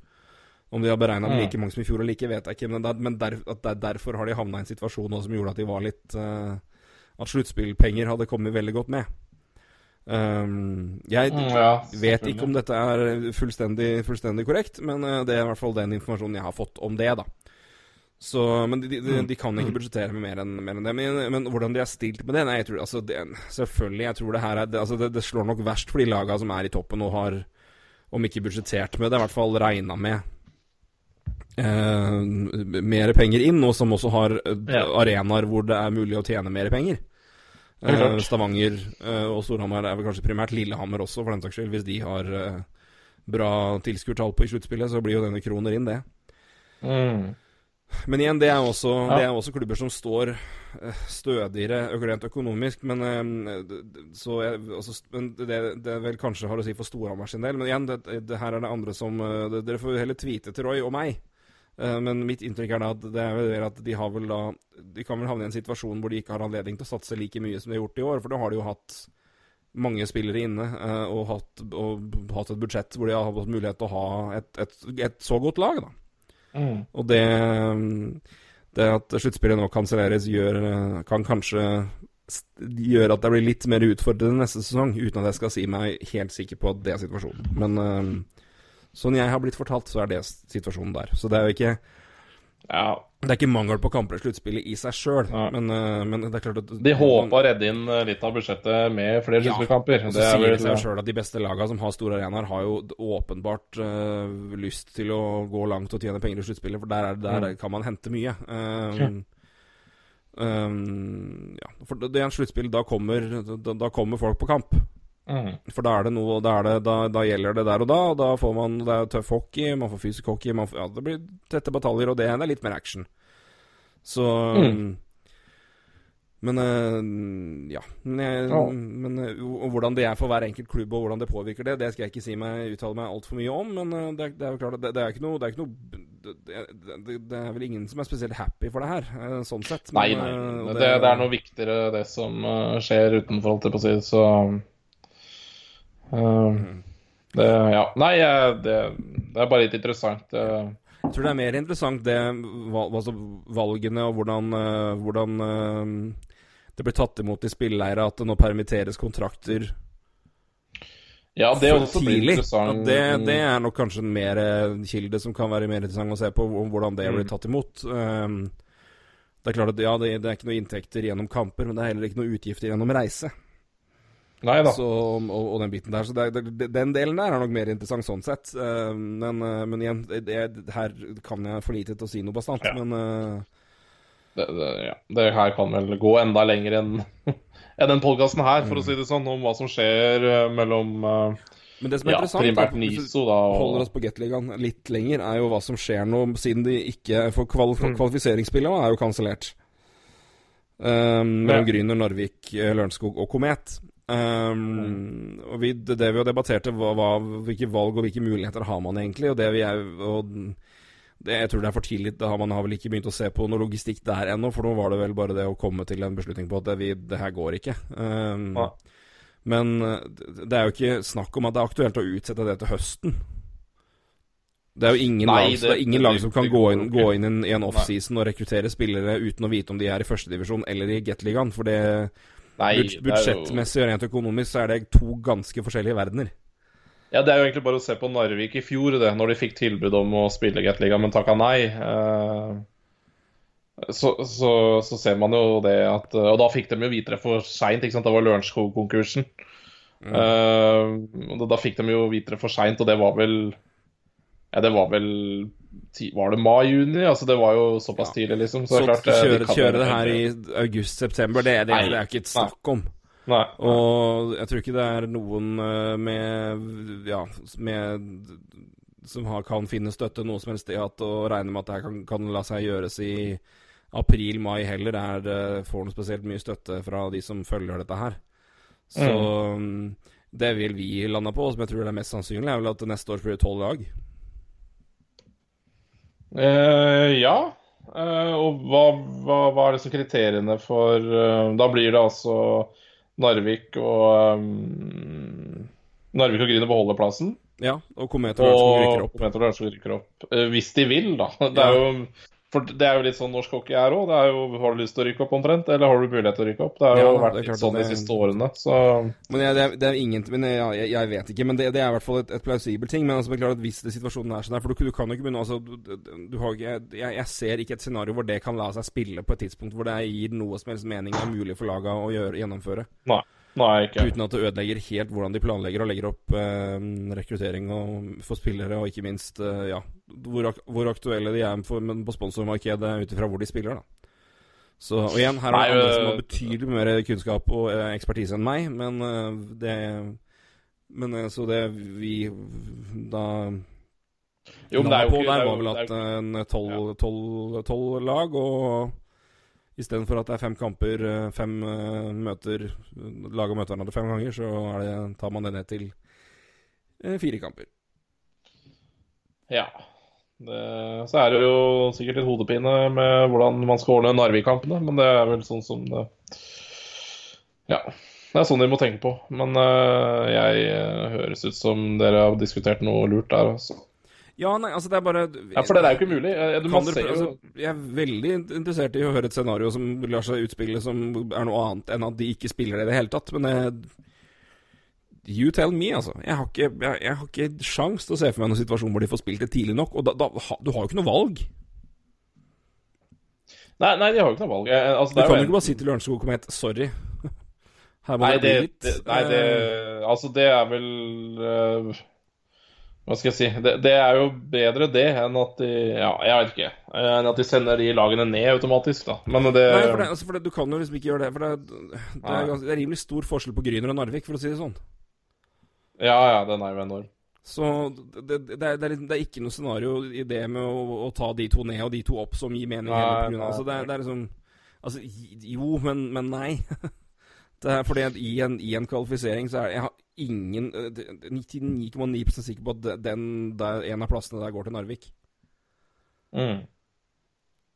Om de har beregna mm. like mange som i fjor eller like, vet jeg ikke. Men, der, men der, der, derfor har de havna i en situasjon nå som gjorde at de var litt uh, At sluttspillpenger hadde kommet veldig godt med. Um, jeg mm, ja, vet ikke om dette er fullstendig, fullstendig korrekt, men uh, det er i hvert fall den informasjonen jeg har fått om det, da. Så, men de, de, de, de kan ikke mm. budsjettere med mer enn, mer enn det. Men, men, hvordan de er stilt med det Nei, jeg tror altså det, Selvfølgelig, jeg tror det her er det, altså det, det slår nok verst for de laga som er i toppen og har, om ikke budsjettert med det, i hvert fall regna med eh, mer penger inn, og som også har eh, ja. arenaer hvor det er mulig å tjene mer penger. Eh, Stavanger eh, og Storhamar er vel kanskje primært Lillehammer også, for den saks skyld, hvis de har, eh, bra tilskuertall på i sluttspillet, så blir jo denne kroner inn, det. Mm. Men igjen, det er også, Ja. det er også klubber som står eh, stødigere rent økonomisk. Men, så jeg, altså, men det, det vel kanskje har å si for Storhamar sin del. Men igjen, det, det her er det andre som det, Dere får heller tweete til Roy og meg. Eh, Men mitt inntrykk er da at det er at de da De kan vel havne i en situasjon hvor de ikke har anledning til å satse like mye som de har gjort i år. For da har de jo hatt mange spillere inne eh, og hatt, og hatt et budsjett hvor de har hatt mulighet til å ha et, et, et så godt lag. da Mm. og det, det at sluttspillet nå kanselleres, kan kanskje gjøre at det blir litt mer utfordrende neste sesong, uten at jeg skal si meg helt sikker på at det er situasjonen. Men eh, sånn jeg har blitt fortalt, så er det situasjonen der. Så det er jo ikke, Ja. det er ikke mangel på kamper i sluttspillet i seg sjøl, ja. men, eh, men det er klart at De håpa å redde inn eh, litt av budsjettet med flere Ja, sluttspillkamper. Og så Det er sier det seg sjøl at de beste lagene som har store arenaer, har jo åpenbart uh, lyst til å gå langt og tjene penger i sluttspillet, for der, er, der Mm. kan man hente mye. Um, um, ja, for det det er en sluttspill. Da kommer, da, da kommer folk på kamp. Mm. For da er det noe Da, er det, da, da gjelder det der og da. Og da får man Det er tøff hockey, man får fysisk hockey, man får, ja, det blir tette bataljer, og det, det er litt mer action. Så Mm. Men øh, ja. Men, jeg, Ja. men og hvordan det er for hver enkelt klubb, og hvordan det påvirker det, det skal jeg ikke si meg, uttale meg altfor mye om. Men øh, det, er, det jo klart det, er ikke noe Det er ikke noe det, det, er vel ingen som er spesielt happy for det her, sånn sett. Men, nei. nei. Det, det er noe viktigere, det som eh, skjer utenfor, holdt jeg på å si. Så eh, det, Ja. Nei, det, det er bare litt interessant. eh. Jeg tror det er mer interessant det altså valgene og hvordan, øh, hvordan det blir tatt imot i spilleleiret, at det nå permitteres kontrakter Ja, det for også tidlig. interessant. Det, det er nok kanskje en mer eh, kilde som kan være mer interessant å se på, om hvordan det blir Mm. tatt imot. Um, det er klart at ja, det, det er ikke noe inntekter gjennom kamper, men det er heller ikke noe utgifter gjennom reise. Nei da. Så, og, og den biten der. Så det, det, den delen der er nok mer interessant sånn sett. Uh, men, uh, men igjen, det, her kan jeg for lite til å si noe bastant. Ja. Men uh, Det, ja. det her kan vel gå enda lenger enn enn den podkasten her, for å si det sånn, om hva som skjer eh, mellom eh, Men det som er ja, interessant, primært da, Niso, holder oss på Gateligaen litt lenger, er jo hva som skjer nå, siden de ikke får kval Mm. kvalifiseringsspillet er jo kansellert. Um, mellom Ja. Gryner, Narvik, eh, Lørenskog og Komet. Um, og vi, det, vi jo debatterte, var, hvilke valg og hvilke muligheter har man egentlig. Og det vi er og det, Jeg tror det er for tidlig. Det har man har vel ikke begynt å se på noe logistikk der ennå, for nå var det vel bare det å komme til en beslutning på at det, vi, det her går ikke. Um, Ja. Men eh, det er jo ikke snakk om at det er aktuelt å utsette det til høsten. Det er jo ingen, Nei, lag, det, det- ingen lag som kan gå inn, gå inn i en offseason og rekruttere spillere uten å vite om de er i førstedivisjon eller i Gateligaen. For det, nei, bud, det jo- budsjettmessig og rent økonomisk så er det to ganske forskjellige verdener. Ja, det er jo egentlig bare å se på Narvik i fjor, det, når de fikk tilbud om å spille Gateligaen, men takka nei. Eh, Så, så, så ser man jo det at Og da fikk de jo vite det for seint. Det var Lørenskog-konkursen. Mm. og da, fikk de jo vite det for seint, og det var vel Ja, det var vel Var det mai-juni? Altså, det var jo såpass tidlig, liksom. Så, Så, klart, kjøre, de kjøre, det her i august-september, det, det, Nei. det er ikke et snakk om. Nei. Og jeg tror ikke det er noen eh, med Ja, med som har, kan finne støtte noe som helst i at å regne med at det her kan, kan la seg gjøres i april-mai heller, er, det- får noe spesielt mye støtte fra de som følger dette her. Så mm, det vil vi lande på, som jeg tror er mest sannsynlig, er vel at neste år blir det tolv lag. Eh, ja. Eh, og hva, hva, hva er disse kriteriene for eh, Da blir det altså Narvik og um, Narvik og Grüner beholder plassen. Ja, og Komet og Lørenskog rykker Og opp. Komet og Lørenskog rykker opp. Hvis de vil, da. Det er jo for det er jo litt sånn norsk hockey er òg. Har du lyst til å rykke opp omtrent, eller har du mulighet til å rykke opp? Det har jo Ja, vært litt sånn de siste årene, så Men jeg, det, er, det er ingen men jeg, jeg, jeg vet ikke, men det, det er i hvert fall et, et plausibelt ting. Men altså, er klart at hvis situasjonen er sånn her For du, du kan jo ikke begynne altså, du, du, har, jeg, jeg ser ikke et scenario hvor det kan la seg spille på et tidspunkt hvor det gir noe som helst mening er mulig for laga å gjøre, gjennomføre. nei. Nei, ikke. Uten at det ødelegger helt hvordan de planlegger og legger opp eh, rekruttering og, for spillere, og ikke minst eh, ja, hvor, ak hvor aktuelle de er for, på sponsormarkedet ut ifra hvor de spiller. da. Så, og igjen, her er det andre som øh, har betydelig mer kunnskap og eh, ekspertise enn meg, men eh, det Men eh, så det vi da Jo, men det er jo på ikke der er var vel at en tolv- tolv lag, og istedenfor at det er fem kamper, eh, fem eh, møter Lag og møter hverandre fem ganger, så det, tar man det ned til eh, fire kamper. Ja. Det, så er det jo sikkert litt hodepine med hvordan man skal ordne Narvik-kampene, men det er vel sånn som det Ja. Det er sånn de må tenke på. Men jeg høres ut som dere har diskutert noe lurt der, altså. Ja, nei, altså det er bare Ja, for det er jo ikke mulig. Du, man jo altså, jeg er veldig interessert i å høre et scenario som lar seg utspille som er noe annet enn at de ikke spiller det i det hele tatt, men jeg, You tell me, altså. Jeg har ikke, jeg, jeg har ikke sjans til å se for meg noen situasjon hvor de får spilt det tidlig nok, og da, da, du har jo ikke noe valg. Nei, nei, de har jo ikke noe valg. Altså, Du det kan jo ikke bare si til Lørenskog Komet sorry. Her må Nei, det det, det, nei, det Eh, Altså, det er vel øh, Hva skal jeg si det, det er jo bedre det enn at de Ja, jeg vet ikke. Enn at de sender de lagene ned automatisk, da. Men det Nei, for, det, altså, for det, du kan jo liksom ikke gjøre det. For det, det, er, ganske, det er rimelig stor forskjell på Gryner og Narvik, for å si det sånn. Ja, ja, den er jo enorm. Så det, er, det, er, det er ikke noe scenario i det med å, å ta de to ned og de to opp som gir mening. Nei, heller altså, det, er, liksom Altså, jo, men, men nei. Det er fordi at i en, i en kvalifisering så er det ingen eh, det- det- 99,9 sikker på at den der, en av plassene der går til Narvik. Mm.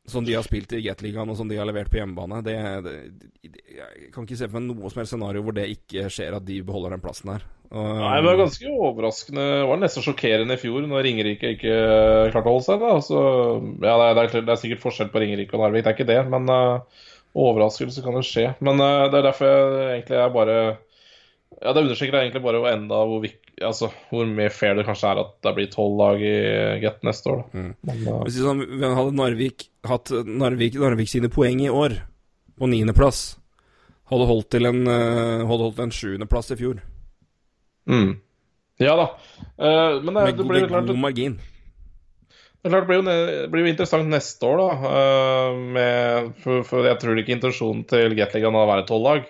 Som de har spilt i Gateligaen, og som de har levert på hjemmebane. Det, det, jeg kan ikke se for meg noe som helst scenario hvor det ikke skjer at de beholder den plassen der. Og, Nei, det var ganske overraskende. Det var nesten sjokkerende i fjor når Ringerike ikke klarte å holde seg. da Så, ja, det er, det, er, er sikkert forskjell på Ringerike og Narvik, det er ikke det. Men uh, overraskelse kan jo skje. Men uh, det er derfor jeg egentlig er bare Ja, det understreker egentlig bare enda hvor, altså, hvor mer fair det kanskje er at det blir tolv lag i Get neste år. Da. Mm. Men, uh, Hvis sånn, hadde Narvik hatt Narvik, Narvik sine poeng i år, på niendeplass, hadde holdt til en uh, Hadde holdt til en sjuendeplass i fjor. mm. Ja da. Uh, men det, Med, det blir klart god margin. Det er klart, det blir jo, det blir jo interessant neste år, da. eh, Med, for, for jeg tror ikke intensjonen til Gateligaen er å være tolv lag.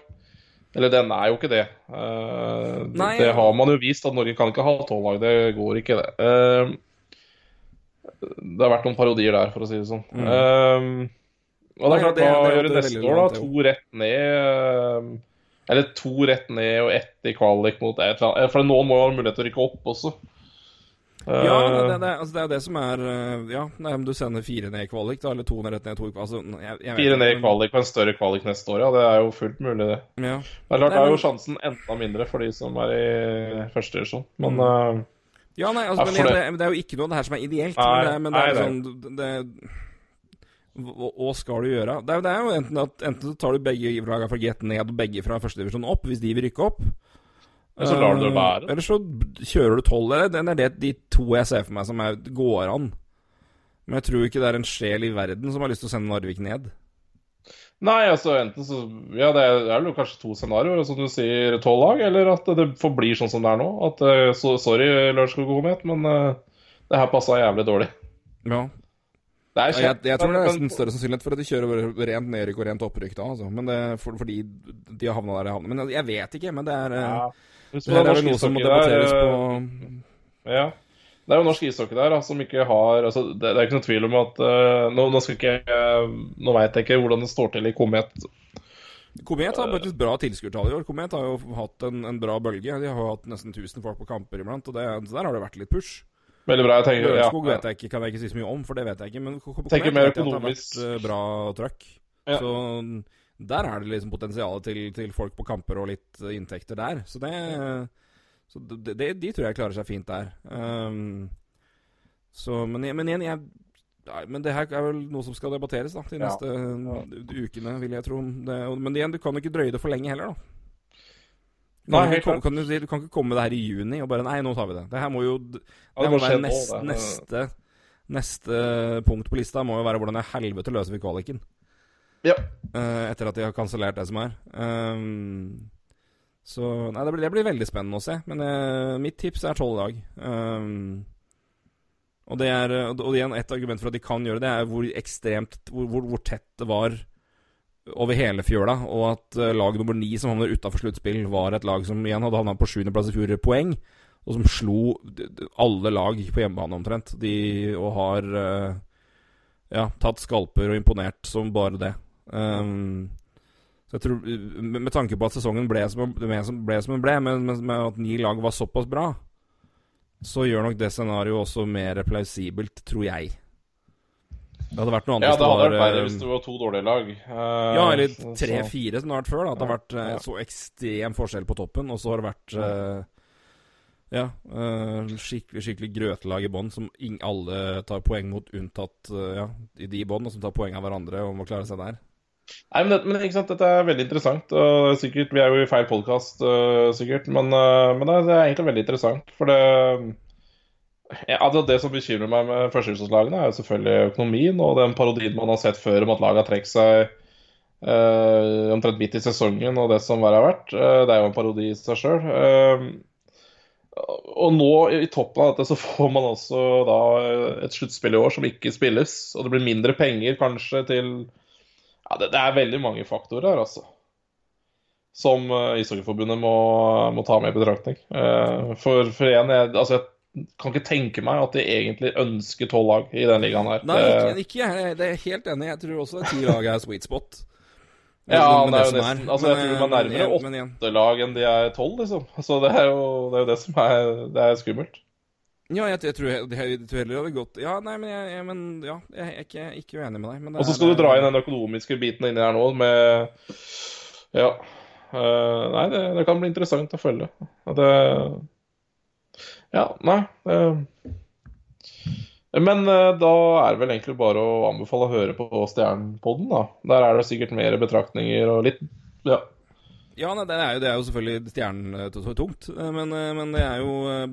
Eller den er jo ikke det. Uh, Nei, det har man jo vist, at Norge kan ikke ha tolv lag. Det går ikke, det. Uh, det har vært noen parodier der, for å si det sånn. Mm. Uh, og det er klart, det- hva det- gjør det det er neste år, da? To rett ned. eh, Eller to rett ned og ett i kvalik mot et eller annet. For noen må jo ha mulighet til å rykke opp også. Ja, Eh, det, det, altså det er det som er uh, Ja, om du sender fire ned i kvalik, da, eller to ned rett ned i to altså, jeg, jeg Fire ned i kvalik på en større kvalik neste år, ja. Det er jo fullt mulig, det. Ja. Det er klart, da er jo sjansen enda mindre for de som er i første divisjon. Men Mm. eh, Ja, nei, altså, men det, det- er jo ikke noe av det her som er ideelt. Nei, men det, men det er sånn hva, skal du gjøre? Det er, det jo enten at Enten så tar du begge lagene fra Get ned og begge fra førstedivisjon opp, hvis de vil rykke opp. Eller så lar du det være. Eller så kjører du tolv. Den er det de to jeg ser for meg som er, går an. Men jeg tror ikke det er en sjel i verden som har lyst til å sende Narvik ned. Nei, altså enten så Ja, det er, jo kanskje to scenarioer, som du sier, tolv lag, eller at det forblir sånn som det er nå. At eh, så, Sorry, Lørenskog Komet, men uh, det her passa jævlig dårlig. Ja. Er Jeg, jeg tror det er nesten større sannsynlighet for at de kjører rent nedrykk og rent opprykk da, altså. Men det, for, fordi de har havna der de havna. Men jeg vet ikke. Men det er eh, ja. Det her er vel noe som må debatteres eh, på Ja. Det er jo norsk ishockey der som ikke har altså, det, det er ikke noe tvil om at uh, Nå, nå ikke Nå veit jeg ikke hvordan det står til i Komet. Komet har faktisk bra tilskuertall i år. Komet har jo hatt en, en bra bølge. De har jo hatt nesten 1000 folk på kamper iblant, og det, så der har det vært litt push. Veldig bra. jeg tenker ja, Lørenskog vet jeg ikke, kan jeg ikke si så mye om, for det vet jeg ikke. Men Ko- Ko- Tenker Komet mer vet jeg at det har vært eh, bra trøkk. Ja. Så der er det liksom potensial til, til folk på kamper og litt eh, inntekter der. Så det så det, det, De tror jeg klarer seg fint der. Um, så, men, men igjen, jeg Nei, men det her er vel noe som skal debatteres da de Ja. neste ja. ukene, vil jeg tro. Det, men igjen, du kan jo ikke drøye det for lenge heller, da. Du Nei, kan, helt ikke, kan du, du kan ikke komme med det her i juni og bare Nei, nå tar vi det. Det her må jo Det, Ja, må være nest, neste Neste punkt på lista må jo være hvordan i helvete løser vi kvaliken. Ja. Uh, etter at de har kansellert det som er. Um, så Nei, det blir, det blir veldig spennende å se. Men uh, mitt tips er tolv dag. Um, og det er og igjen et argument for at de kan gjøre det, er hvor ekstremt Hvor, hvor, hvor tett det var over hele fjøla, og at uh, lag nummer ni som havner utafor sluttspill, var et lag som igjen hadde havna på sjuendeplass i fjor poeng, og som slo alle lag på hjemmebane omtrent. De, og har uh, ja, tatt skalper og imponert som bare det. Um, så jeg tror, med, med tanke på at sesongen ble som, ble som, den ble, men med, med at ni lag var såpass bra, så gjør nok det scenarioet også mer plausibelt, tror jeg. Det hadde vært noe annet Ja, det hadde vært verre eh, hvis det var to dårlige lag. Uh, ja, eller tre-fire, som det har vært før. da At det har vært uh, så ekstrem forskjell på toppen, og så har det vært uh, Ja, eh, skikkelig skikkelig grøtelag i bånn som alle tar poeng mot, unntatt ja, de de i bånn, og som tar poeng av hverandre og må klare seg der. Nei, men, det, men ikke sant, dette er veldig interessant. og sikkert, Vi er jo i feil podkast, sikkert. Men, uh, men det er- egentlig veldig interessant. For det ja, det, Det som bekymrer meg med førstedivisjonslagene, er jo selvfølgelig økonomien og den parodien man har sett før om at laget har trukket seg uh, omtrent midt i sesongen og det som verre har vært. Det er jo en parodi i seg sjøl. og nå, i toppen av dette, så får man også da et sluttspill i år som ikke spilles. Og det blir mindre penger kanskje til ja, det, det er veldig mange faktorer her, altså. Som uh, Ishockeyforbundet må, må ta med i betraktning. Uh, for, for igjen, jeg, altså, jeg kan ikke tenke meg at de egentlig ønsker tolv lag i den ligaen her. Nei, ikke, ikke jeg. Det er jeg helt enig. Jeg tror også ti lag er sweet spot. Ja, det er jo nesten- altså, jeg tror man nærmere åtte lag enn de er tolv, liksom. Så det er jo det, er jo det som er, det er skummelt. Ja, jeg, jeg, tror, jeg, jeg tror heller det hadde gått Ja, nei, men, jeg, men ja, jeg er ikke, ikke uenig med deg. Og så er- skal du dra inn den økonomiske biten inni her nå med Ja. Uh, nei, det, det kan bli interessant å følge. Det Ja, nei. uh, men uh, da er det vel egentlig bare å anbefale å høre på Stjernepodden, da. Der er det sikkert mer betraktninger og litt Ja. Ja, nei, det er jo, det er jo selvfølgelig stjernetungt. Men, eh, men det er jo eh,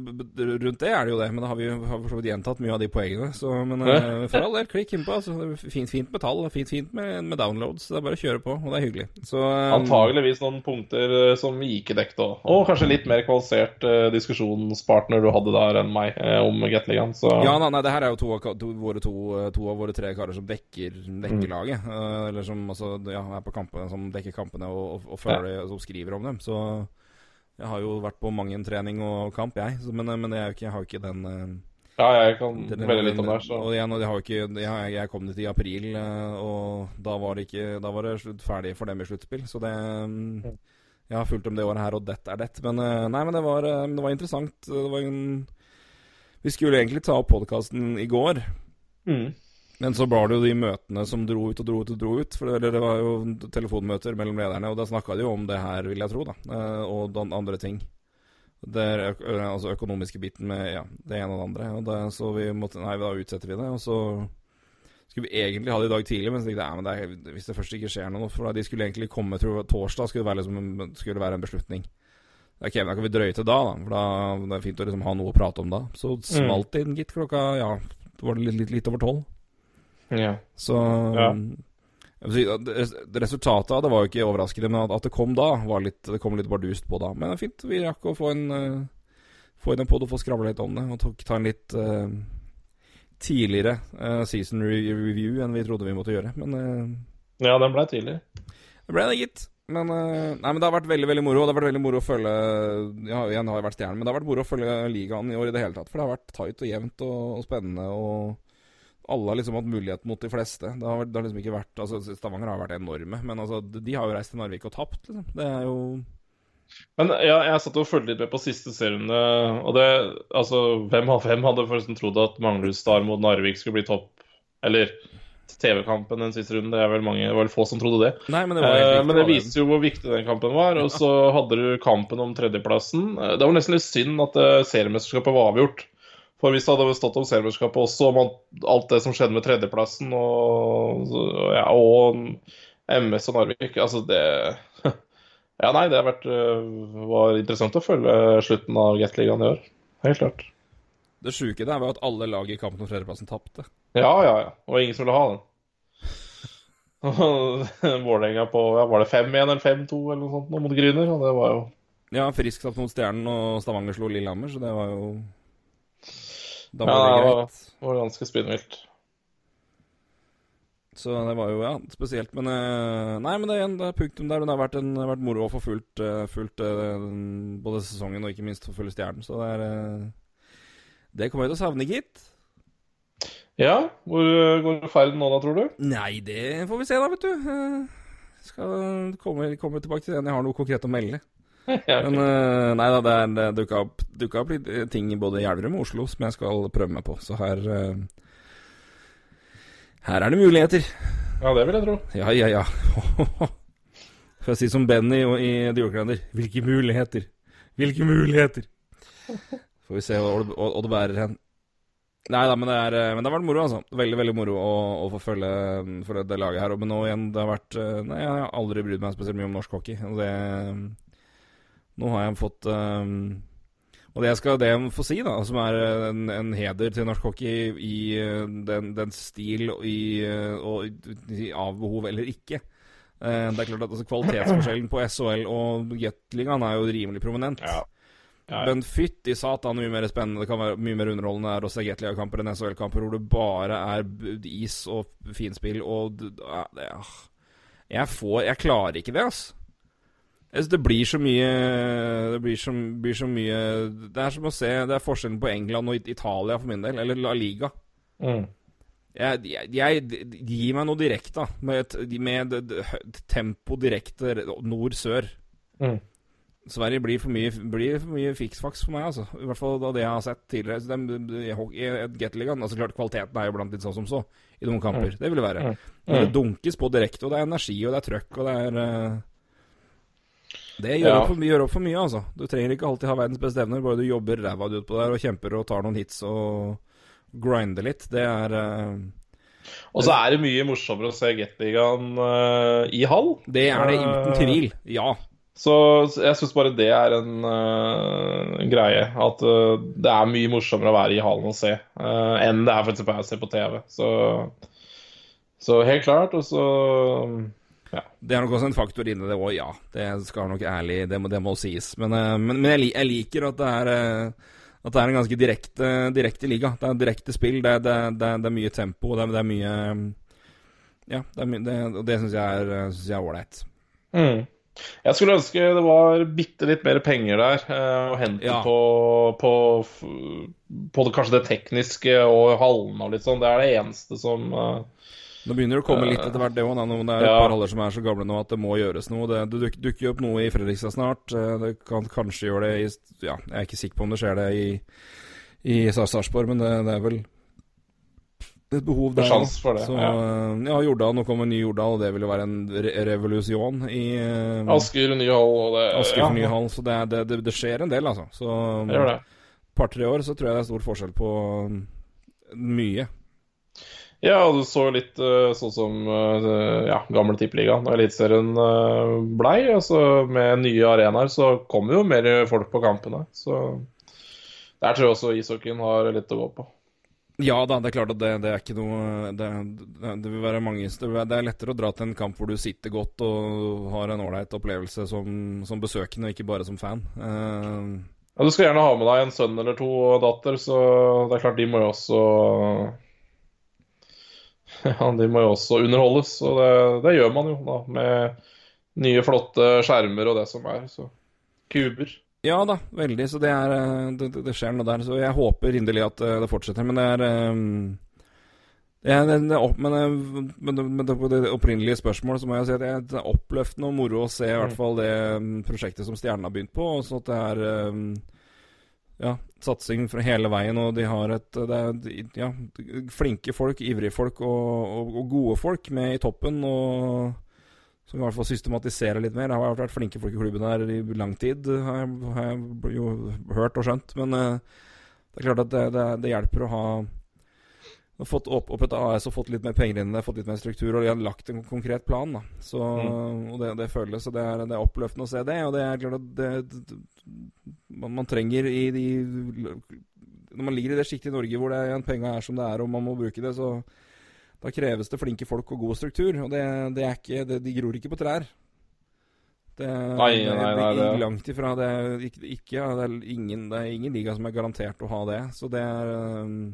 Rundt det er det jo det. Men da har vi jo for så vidt gjentatt mye av de poengene. Så, men eh, for all del, klikk innpå. Altså, det fint, fint med tall. Fint, fint med, med downloads. Det er bare å kjøre på, og det er hyggelig. Så eh, Antageligvis noen punkter eh, som vi ikke dekket òg. Og kanskje litt mer kvalifisert eh, diskusjonspartner du hadde der enn meg eh, om Gateligaen. Så Ja, nei, nei, det her er jo to, to, våre to, to av våre tre karer som dekker, dekker Mm. laget. eh, eller som altså, ja, er på kampene, som dekker kampene og, og, og følger, som skriver om dem. Så jeg har jo vært på mang en trening og kamp, jeg. Så, men, men jeg, ikke, jeg har jo ikke den ja, jeg kan den- melde litt om det så Og jeg, har ikke, jeg, jeg kom dit i april, eh, og da var det ikke Da var det slutt, ferdig for dem i sluttspill. Så det mm, Jeg har fulgt dem det året her, og dette er det. Men eh, nei, men det var, eh, det var interessant. Det var en Vi skulle egentlig ta opp podkasten i går. mm. Men så var det jo de møtene som dro ut og dro ut og dro ut. For det, det var jo telefonmøter mellom lederne, og da snakka de jo om det her, vil jeg tro, da. eh, Og den andre ting. Det er altså økonomiske biten med ja, det ene og det andre. Og det, så vi måtte Nei, da utsetter vi det. Og så skulle vi egentlig ha det i dag tidlig, men så tenkte jeg ja, men det hvis det først ikke skjer noe For de skulle egentlig komme tror jeg, torsdag, skulle det være, liksom, skulle det være en beslutning. Ok, men da kan vi drøye til da, da. For da det er fint å liksom ha noe å prate om da. Så smalt det inn, gitt, klokka ja, det var litt, litt, litt over tolv. Ja. Så Ja. Resultatet av det var jo ikke overraskende, men at, det kom da, var litt, det kom litt bardust på da. Men det er fint. Vi rakk å få en uh, Få inn en pod og få skravla litt om det. Og tok, ta en litt uh, tidligere uh, season review enn vi trodde vi måtte gjøre. Men uh, ja, den ble tidlig. det ble det, gitt. Men, eh, nei, men det har vært veldig veldig moro. Og det har vært veldig moro å følge Ja, igjen har jeg vært stjerne, men det har vært moro å følge ligaen i år i det hele tatt. For det har vært tight og jevnt og, og spennende. Og alle har liksom hatt mulighet mot de fleste. Det har, det har liksom ikke vært Altså, Stavanger har vært enorme, men altså, de har jo reist til Narvik og tapt, liksom. Det er jo Men ja, jeg satt og fulgte litt med på siste serierunde, og det Altså, hvem av hvem hadde forresten trodd at Manglerudstad mot Narvik skulle bli topp Eller TV-kampen den siste runden? Det er vel mange, det var vel få som trodde det. Nei, men det var Eh, men det viste jo hvor viktig den kampen var. Og så hadde du kampen om tredjeplassen. Eh, Det var nesten litt synd at eh, seriemesterskapet var avgjort. For hvis det hadde stått om seriemesterskapet også, om alt det som skjedde med tredjeplassen og, ja, og MS og Narvik Altså, det Ja, nei, det har vært, eh, var interessant å følge slutten av Gateligaen i år. Helt klart. Det sjuke der var at alle lag i kampen om tredjeplassen tapte. Ja, ja, ja. Og ingen som ville ha den. Vålerenga på ja, Var det 5-1 eller 5-2 eller noe sånt mot Gryner? Og det var jo Ja, Frisk tapt mot Stjernen, og Stavanger slo Lillehammer, så det var jo Da Ja, det det det var- var ganske spinnvilt. Så det var jo ja, spesielt. Men eh, nei, men det en, det er punktum der. Det har vært, en, det har vært moro å få fulgt, eh, fulgt eh, både sesongen og ikke minst få følge Stjernen. Så det er Det kommer jeg til å savne, gitt. Ja, hvor går ferden nå da, tror du? Nei, det får vi se, da, vet du. Skal komme, komme tilbake til det når jeg har noe konkret å melde. Men uh, nei da, det er det dukka opp, dukka opp litt ting ting i både Gjerdrum og Oslo som jeg skal prøve meg på. Så her uh, Her er det muligheter. ja, det vil jeg tro. Ja, ja, ja. For å si som Benny i The Yorklander Hvilke muligheter? Hvilke muligheter? Får vi se hva det- hva det bærer hen. Nei da, men det, er, eh, men det har vært moro, altså. Veldig, veldig moro å, å få følge for det laget her. Men nå igjen, det har vært eh, Nei, jeg har aldri brydd meg spesielt mye om norsk hockey. Det Nå har jeg fått um, og det jeg skal det jeg får si, da, som er en, en heder til norsk hockey i i den, den stil i, eh, og i, av behov eller ikke Uh, Det er klart at altså, Kvalitetsforskjellen på SHL og Gateligaen er jo rimelig prominent. Ja. Ja, ja. Men fytti satan, mye mer spennende Det kan være mye mer underholdende er å se Gateliga-kamper enn SHL-kamper hvor det bare er is og finspill og ja, det, ah. Jeg får Jeg klarer ikke det, ass. Synes det blir så mye Det blir så, blir så mye Det er som å se Det er forskjellen på England og Italia for min del, eller La Liga. Mm. Jeg, jeg, jeg Gi meg noe direkte, da. Med, et, med et, et tempo direkte nord-sør. Mm. Sverige blir for mye, blir for mye fiksfaks for meg, altså. I hvert fall av det jeg har sett tidligere. Så de, de, i Gateligaen altså klart Kvaliteten er jo blant litt sånn som så i noen kamper. Det vil det være. Mm. Men det Mm. dunkes på direkte, og det er energi, og det er trøkk, og det er eh, Det gjør, Ja. opp for, gjør opp for mye, altså. Du trenger ikke alltid ha verdens beste evner, bare du jobber ræva di utpå der og kjemper og tar noen hits og grinder litt. Det er uh, Og så er det mye morsommere å se Gettigan uh, i hall. Det er det uten Eh, tvil. Ja. Så så jeg syns bare det er en uh, greie. At uh, det er mye morsommere å være i hallen og se uh, enn det er for eksempel å se på TV. Så, så helt klart. Og så Det er nok også en faktor inni det òg, ja. Det skal nok ærlig Det må, det må sies. Men, eh, men, men jeg, jeg liker at det er eh, At det er en ganske direkte, direkte liga. Det er direkte spill. Det, det, er- mye tempo. Det er, det er mye Ja, det mye, det, og det syns er jeg er ålreit. mm. Jeg skulle ønske det var bitte litt mer penger der eh, å hente Ja. på, på, på det, kanskje det tekniske og hallene og litt sånn. Det er det eneste som eh, Nå begynner det å komme litt etter hvert, det òg. Det er et Ja. par haller som er så gamle nå at det må gjøres noe. Det, det duk- dukker jo opp noe i Fredrikstad snart. Eh, Det kan kanskje gjøre det i Ja, jeg er ikke sikker på om det skjer det i, i Sarpsborg, men det, det er vel et behov der. er sjans for det, Så, ja. eh, ja, Jordal. Nå kommer ny Jordal, og det vil jo være en re revolusjon i uh, Asker, ny hall og det Asker ja, ny hall. Så det, det, det, skjer en del, altså. Så Det gjør det. par-tre år så tror jeg det er stor forskjell på um, mye. Ja, og du så litt eh, sånn som eh, ja, gamle tippeligaen og Eliteserien blei. Altså, med nye arenaer så kommer jo mer folk på kampene. Så der tror jeg også ishockeyen har litt å gå på. Ja da, det er klart at det, det er ikke noe det, det, det vil være mange det, er lettere å dra til en kamp hvor du sitter godt og har en ålreit opplevelse som, som besøkende, ikke bare som fan. Uh... Ja, du skal gjerne ha med deg en sønn eller to og datter, så det er klart de må jo også Ja, de må jo også underholdes, og det, det gjør man jo da, med nye, flotte skjermer og det som er. Så kuber. ja da, veldig. Så det er eh, det, det- skjer noe der. Så jeg håper inderlig at eh, det fortsetter. Men det er eh, er men, men, det- opprinnelige spørsmålet så må jeg si at det er- det er oppløftende og moro å se i hvert fall det mm, prosjektet som Stjernen har begynt på. Og så at det er ja, satsing fra hele veien, og de har et det er, ja, flinke folk, ivrige folk og, og, og gode folk med i toppen. og som i hvert fall systematiserer litt mer. Det har vært flinke folk i klubben her i lang tid, har jeg, har jeg jo hørt og skjønt. Men eh, det er klart at det, det, det hjelper å ha fått opp, opp et AS og fått litt mer penger inn i det, fått litt mer struktur, og de har lagt en konkret plan. da så, Og det, det føles, og det er, det er oppløftende å se det. Og det er klart at det, man, man trenger i de Når man ligger i det sjiktet i Norge hvor det penga er som det er, og man må bruke det, så da kreves det flinke folk og god struktur. Og det, det er ikke det, De gror ikke på trær. Det, Nei, nei, nei, det, det- Langt ifra. Det er ikke, det, er ingen, det er ingen liga som er garantert å ha det. Så det er um,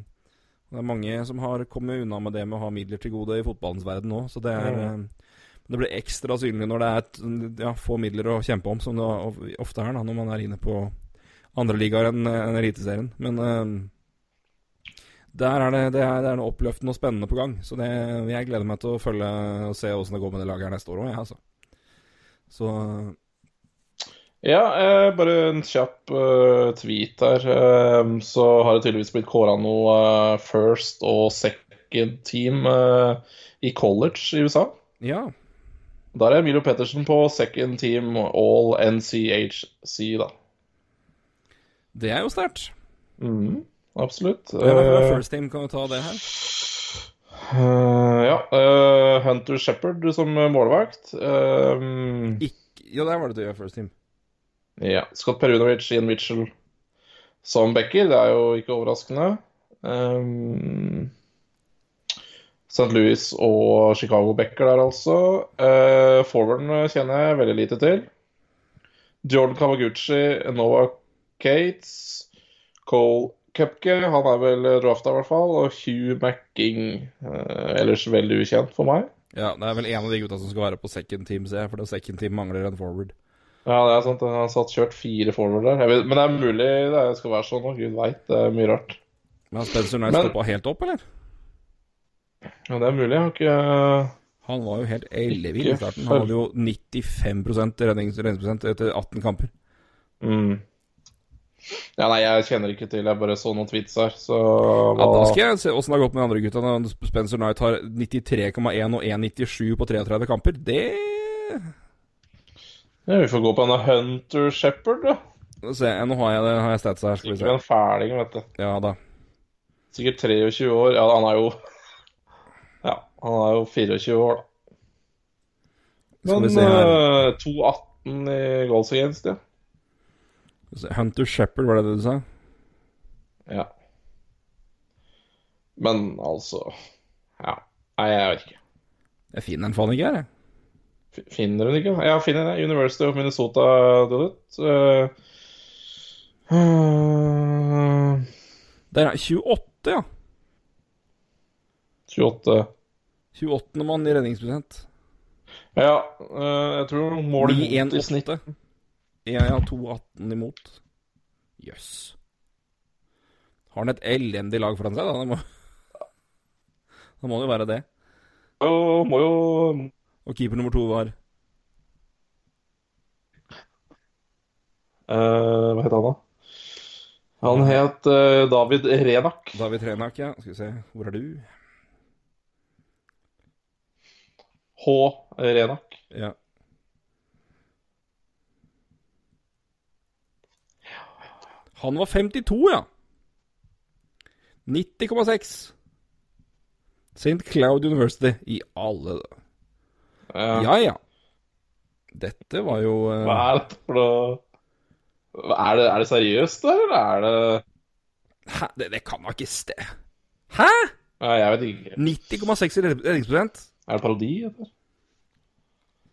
Det er mange som har kommet unna med det med å ha midler til gode i fotballens verden nå, så det er Mm. Det blir ekstra synlig når det er et, ja, få midler å kjempe om, som det ofte er da, når man er inne på andre ligaer enn en Eliteserien. Men uh, der er det, det, er, det er noe oppløftende og spennende på gang. Så det, jeg gleder meg til å følge og se åssen det går med det laget her neste år òg, jeg, altså. Så Ja, eh, bare en kjapp eh, tweet her. Eh, så har det tydeligvis blitt kåra noe eh, first og second team eh, i college i USA. ja. Der er Emilio Pettersen på second team all NCHC, da. Det er jo sterkt. Mm, absolutt. Hvem er fra Eh, First Team? Kan vi ta det her? Uh, ja. Uh, Hunter Shepherd som målvakt. Uh, Ikke, ja, der var det å gjøre First Team. Ja. Scott Perunovic, Ian Mitchell som backer. Det er jo ikke overraskende. Um, St. Louis og Chicago backer der, altså. Uh, Forwarden kjenner jeg veldig lite til. Jordan Kawaguchi, Nova Cates, Cole Cupke, han er vel drafta i hvert fall, og Hugh Macking, uh, ellers veldig ukjent for meg. Ja, det er vel en av de gutta som skal være på second team, ser jeg. For second team mangler en forward. Ja, det er sant. Han har satt kjørt fire forward der. Vet, men det er mulig det skal være sånn, og gud veit. Det er mye rart. Men har Spencer Knight stoppa helt opp, eller? Ja, det er mulig. Jeg har ikke Han var jo helt ellevill i starten. Han hadde jo 95 rednings, redningsprosent etter 18 kamper. mm. Ja, nei, jeg kjenner ikke til. Jeg bare så noen tweets her, så Ja, Da skal jeg se åssen det har gått med de andre gutta. Når Spencer Knight har 93,1 og 1,97 på 33 kamper. Det ja, Vi får gå på denne Hunter Shepherd, da. Nå Nå har jeg, har jeg statsa her, skal vi se. en fæling, vet du. Ja da. Sikkert 23 år. Ja, han er jo Ja, han er jo 24 år, da. Men se her. eh, 2,18 i goals against, ja. Se. Hunter Shepherd, var det det du sa? ja. Men altså Ja. Nei, jeg vet ikke. Jeg finner den faen ikke her, jeg. Finner hun ikke? Ja, finner det. University of Minnesota Duluth. Uh, uh, Der er 28, ja. 28 28. mann i redningsprosent. Ja, uh, jeg tror mål imot i snitt 9-1-8. Ja, ja, 2-18 imot. Jøss. Har han et elendig lag foran seg, da? Det må, da må det jo være det. Jo, må jo Og keeper nummer to var Uh, Hva het han, da? Han het uh, David Renak. David Renak, ja. Skal vi se, hvor er du? H. Renak. Ja. Han var 52, ja. 90,6. St. Cloud University i alle Eh, Ja ja. Dette var jo uh... Hva er dette for noe Er det, er det seriøst, da, eller er det Hæ? Det, det kan da ikke ste... Hæ? Ja, jeg vet ikke. 90,6 i redningsprosent? Er det parodi, eller?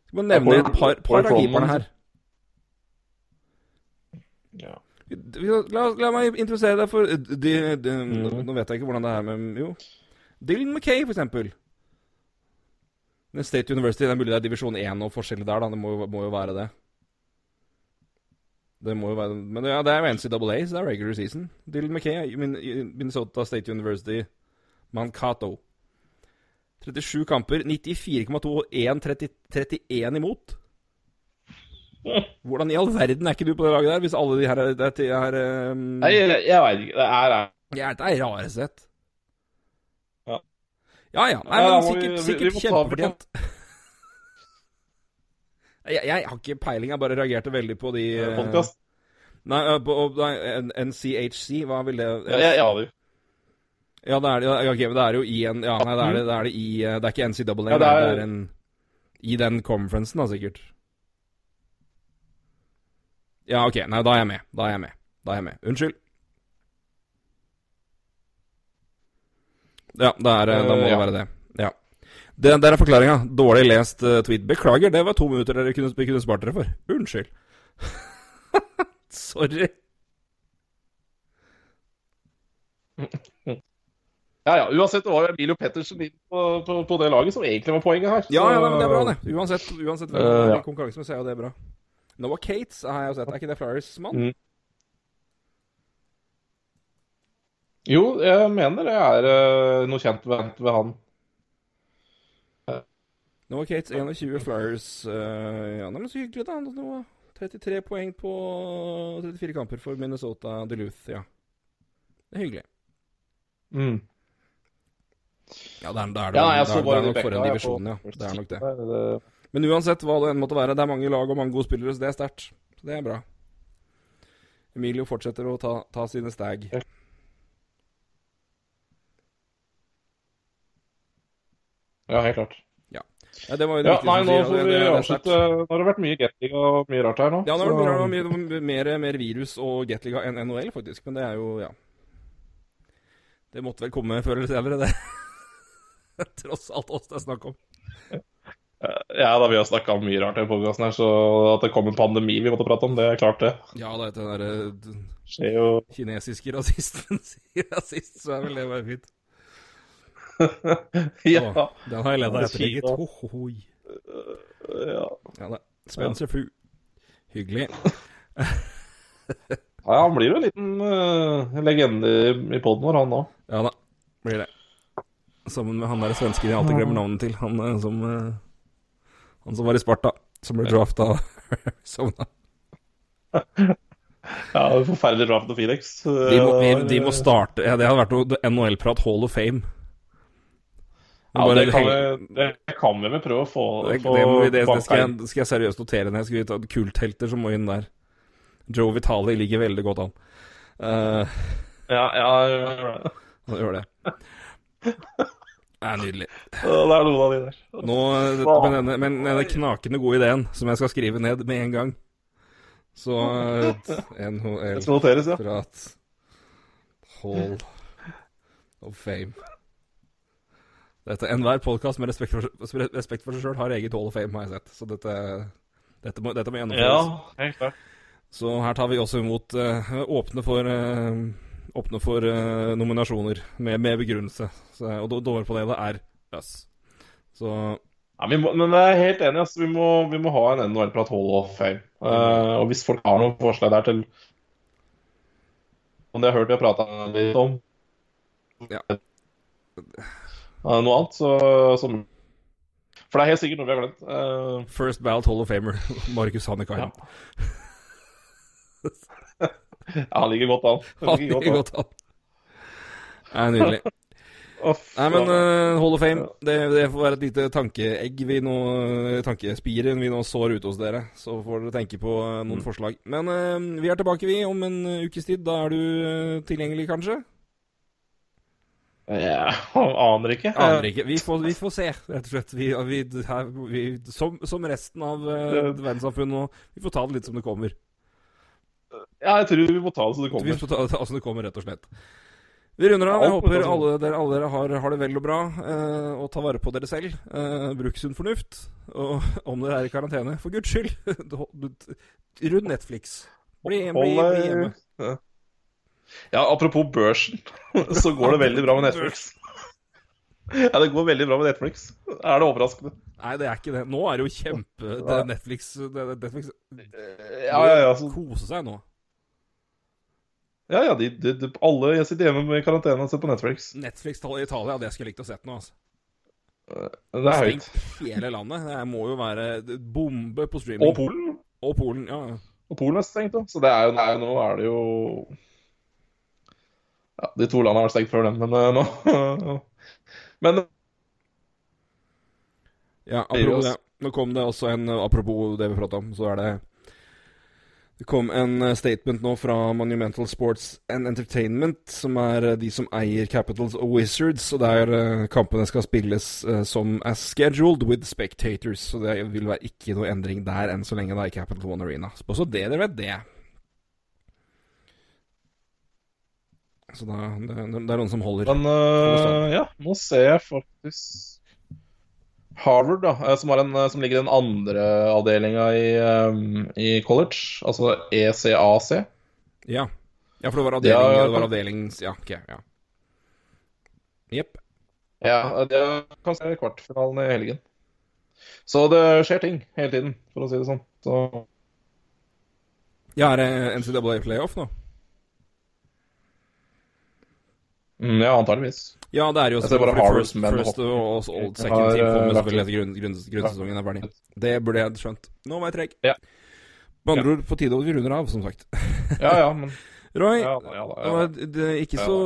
Skal man nevne et par, par av keeperne her. Ja. La, la meg introdusere deg for de, de, mm. Nå vet jeg ikke hvordan det er med Jo. Dylan McKay, for eksempel. Men State University, det er mulig det er divisjon 1 og forskjellig der, da. Det må, må jo være det. Det må jo være Men ja, det er jo NCAA, så det er regular season. Dylan McKay Minnesota State University, Mankato. 37 kamper, 94,2 og 1,31 imot. Hvordan i all verden er ikke du på det laget der, hvis alle de her er, det er, er um, Nei, jeg, jeg veit ikke. Det er, er Ja, det er rare sett. Ja. Ja. Nei, men sikkert, sikkert kjempefortjent. jeg, jeg har ikke peiling, jeg bare reagerte veldig på de eh, podkast. Nei, eh, på, nei, NCHC, hva vil det Ja, jeg, aner jo. Ja, det er det. Ja, ok, men det er jo i en Ja, nei, det er det, det, er det i eh, Det er ikke NCAA, Ja, det det, er- er, en I den conferencen, da, sikkert. Ja, ok. Nei, da er jeg med. Da er jeg med. Da er jeg med. Unnskyld. Ja, det er, eh, da må Eh, det ja. være det. Ja. Det, der er forklaringa. Dårlig lest uh, tweet. Beklager, det var to minutter dere kunne, kunne spart dere for. Unnskyld. Sorry. Ja, ja, uansett, det var jo Emilio Pettersen inn på, på, på det laget som egentlig var poenget her. Så- ja, ja, men det er bra, det. Uansett, uansett hvem Eh, uh, ja. konkurransemessig er jo det bra. Noah Cates har jeg jo sett. Er ikke det Flyers-mann? Mm. Jo, jeg mener det er uh, noe kjent ved, ved han. Noah Cates, 21 Flyers. Uh, ja, det var så hyggelig, da. Noah. 33 poeng på 34 kamper for Minnesota Duluth, ja. Det er hyggelig. Mm. Ja, det er, det er, det, Ja, jeg det er, det er nok for en divisjon, ja. Det er nok det. det. Men uansett hva det enn måtte være, det er mange lag og mange gode spillere, så det er sterkt. Så det er bra. Emilio fortsetter å ta, ta sine stag. Ja, helt klart. Ja, det var jo det Ja, viktigste nei, nå får vi avslutte. Nå har det vært mye Gatliga og mye rart her nå. Ja, det har det mye, mye mer, mer virus og Gatliga enn NHL, faktisk. Men det er jo, ja Det måtte vel komme før eller senere, det. Tross alt oss det er snakk om. Ja, da vi har snakka om mye rart i podkasten her, så at det kom en pandemi vi måtte prate om, det er klart, det. Ja, det er den derre kinesiske rasisten sier rasist, så er vel det bare fint. Ja. Å, den har jeg ledd etter, da. Ho, ho, hoi. ja. Ja da. Spencer Fu. Hyggelig. Ja, han blir jo en liten uh, legende i poden vår, han òg. Ja da, blir det. Sammen med han der svensken jeg alltid glemmer navnet til. Han uh, som uh, Han som var i Sparta. Som ble drafta Sovna. Ja, er forferdelig draft av Phoenix. De må, de, de må starte ja, Det hadde vært noe NHL-prat Hall of Fame. Ja, Bare det kan, vi, det kan vi vel prøve å få, det, få det, vi, det, det skal, jeg, skal jeg seriøst notere ned. Skal vi ta kulthelter som må inn der. Joe Vitali ligger veldig godt an. Uh, Ja, ja, han gjør det. Det er nydelig. det er noen av de der. Nå, med denne, med denne knakende gode ideen, som jeg skal skrive ned med en gang Så eh, NHL Det skal noteres, ja. Prat Hall of Fame. Dette, Enhver podkast med respekt for, respekt for seg sjøl har eget Hall of Fame, har jeg sett. Så dette, dette, må, dette må gjennomføres. Ja, helt klart. Så her tar vi også imot uh, åpne for uh, Åpne for uh, nominasjoner med, med begrunnelse. Så, og do- dommerpanelet er oss. Så Ja, vi må, men jeg er helt enig. Altså, vi, må, vi må ha en NHL-prat Hall of Fame. Og hvis folk har noen forslag der til Om de har hørt vi har prata litt om Ja. Eh, noe annet, så, som... For det er helt sikkert noe vi har glemt. Uh... First Ballot Hall of Famer, Markus Hannikainen. ja, han ligger godt an. Han ligger godt an. Det er nydelig. Nei, men ja. eh, Hall of Fame, det, det får være et lite tankeegg vi nå Tankespiren vi nå sår ute hos dere. Så får dere tenke på noen forslag. Men uh, vi er tilbake, vi, om en ukes tid. Da er du uh, tilgjengelig, kanskje? Ja, aner ikke. Aner ikke. Vi får, vi får se, rett og slett. Vi, vi, her, vi, som, som resten av uh, verdenssamfunnet nå, vi får ta det litt som det kommer. Ja, jeg tror vi må ta det som det kommer. Vi får ta det som det kommer, rett og slett. Vi runder av. Jeg håper alle dere, alle dere har, har det vel og bra, eh, og tar vare på dere selv. Eh, bruk sunn fornuft. Og om dere er i karantene, for guds skyld, rund Netflix. Bli, bli, bli hjemme. Ja. apropos børsen, så går det veldig bra med Netflix. Ja, det går veldig bra med Netflix. Er det overraskende? Nei, det er ikke det. Nå er det jo kjempe det er Netflix, det er Netflix Ja, ja, ja. Så, Kose seg nå. ja, ja de, de, de, alle jeg sitter hjemme med karantene og ser på Netflix. Netflix-tallet i Italia, det skulle jeg likt å sett nå, altså. Det er høyt. Stengt hele landet. Det må jo være bombe på streaming. Og Polen. Og Polen, ja. Og Polen er stengt, da. Så det er jo nå er det jo Ja, de to landene har vært stengt før den, men eh, nå Men Ja, apropos det. Nå kom det også en Apropos det vi prata om, så er det Det kom en eh, statement nå fra Monumental Sports and Entertainment, som er eh, de som eier Capitals og Wizards, og der eh, kampene skal spilles eh, som as scheduled with spectators. Så det vil være ikke noe endring der enn så lenge da i Capital One Arena. Så det dere vet det. Så da, det, det er noen som holder. Men uh, ja, nå ser jeg faktisk Harvard, da, eh, som, en, eh, som ligger i den andre avdelinga i, um, i college, altså ECAC. Ja. ja, for det var avdeling, Ja, det var avdelings... Ja, ok. ja Jepp. Ja, det kan se kvartfinalen i helgen. Så det skjer ting hele tiden, for å si det sånn. Så Ja, er det NCAA playoff nå? Mm, ja, antageligvis. Ja, det er jo også bare selvfølgelig Harvard first, og old second har, team eh, kommer selvfølgelig etter grunn, grunn, grunnsesongen er ferdig. Det burde jeg skjønt. Nå var jeg treg. Ja. Med andre ord, på tide at vi runder av, som sagt. Ja, ja, men Roy, ja, ja, ja. det, ikke så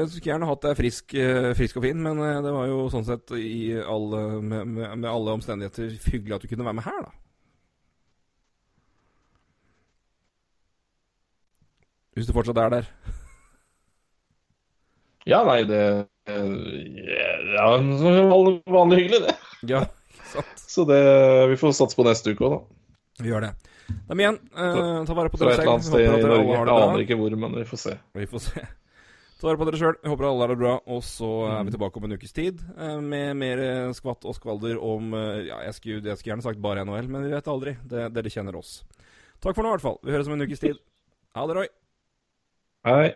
Jeg skulle gjerne hatt deg frisk, eh, frisk og fin, men eh, det var jo sånn sett i alle, med, med, med alle omstendigheter hyggelig at du kunne være med her, da. Hvis du fortsatt er der. Ja, nei, det Ja, vanlig, hyggelig, det. Ja, sant. Så det Vi får satse på neste uke òg, da. Vi gjør det. Da men igjen, eh, ta vare på Fra dere et eller selv. annet sted i Norge. Jeg aner ikke hvor, men vi får se. Vi får se. Ta vare på dere sjøl. Håper alle har det bra. Og så er vi tilbake om en ukes tid eh, med mer eh, skvatt og skvalder om eh, Ja, jeg skulle, jeg skulle gjerne sagt bare NHL, men vi vet aldri. Det, dere kjenner oss. Takk for nå, i hvert fall. Vi høres om en ukes tid. Ha det, Roy. Hei.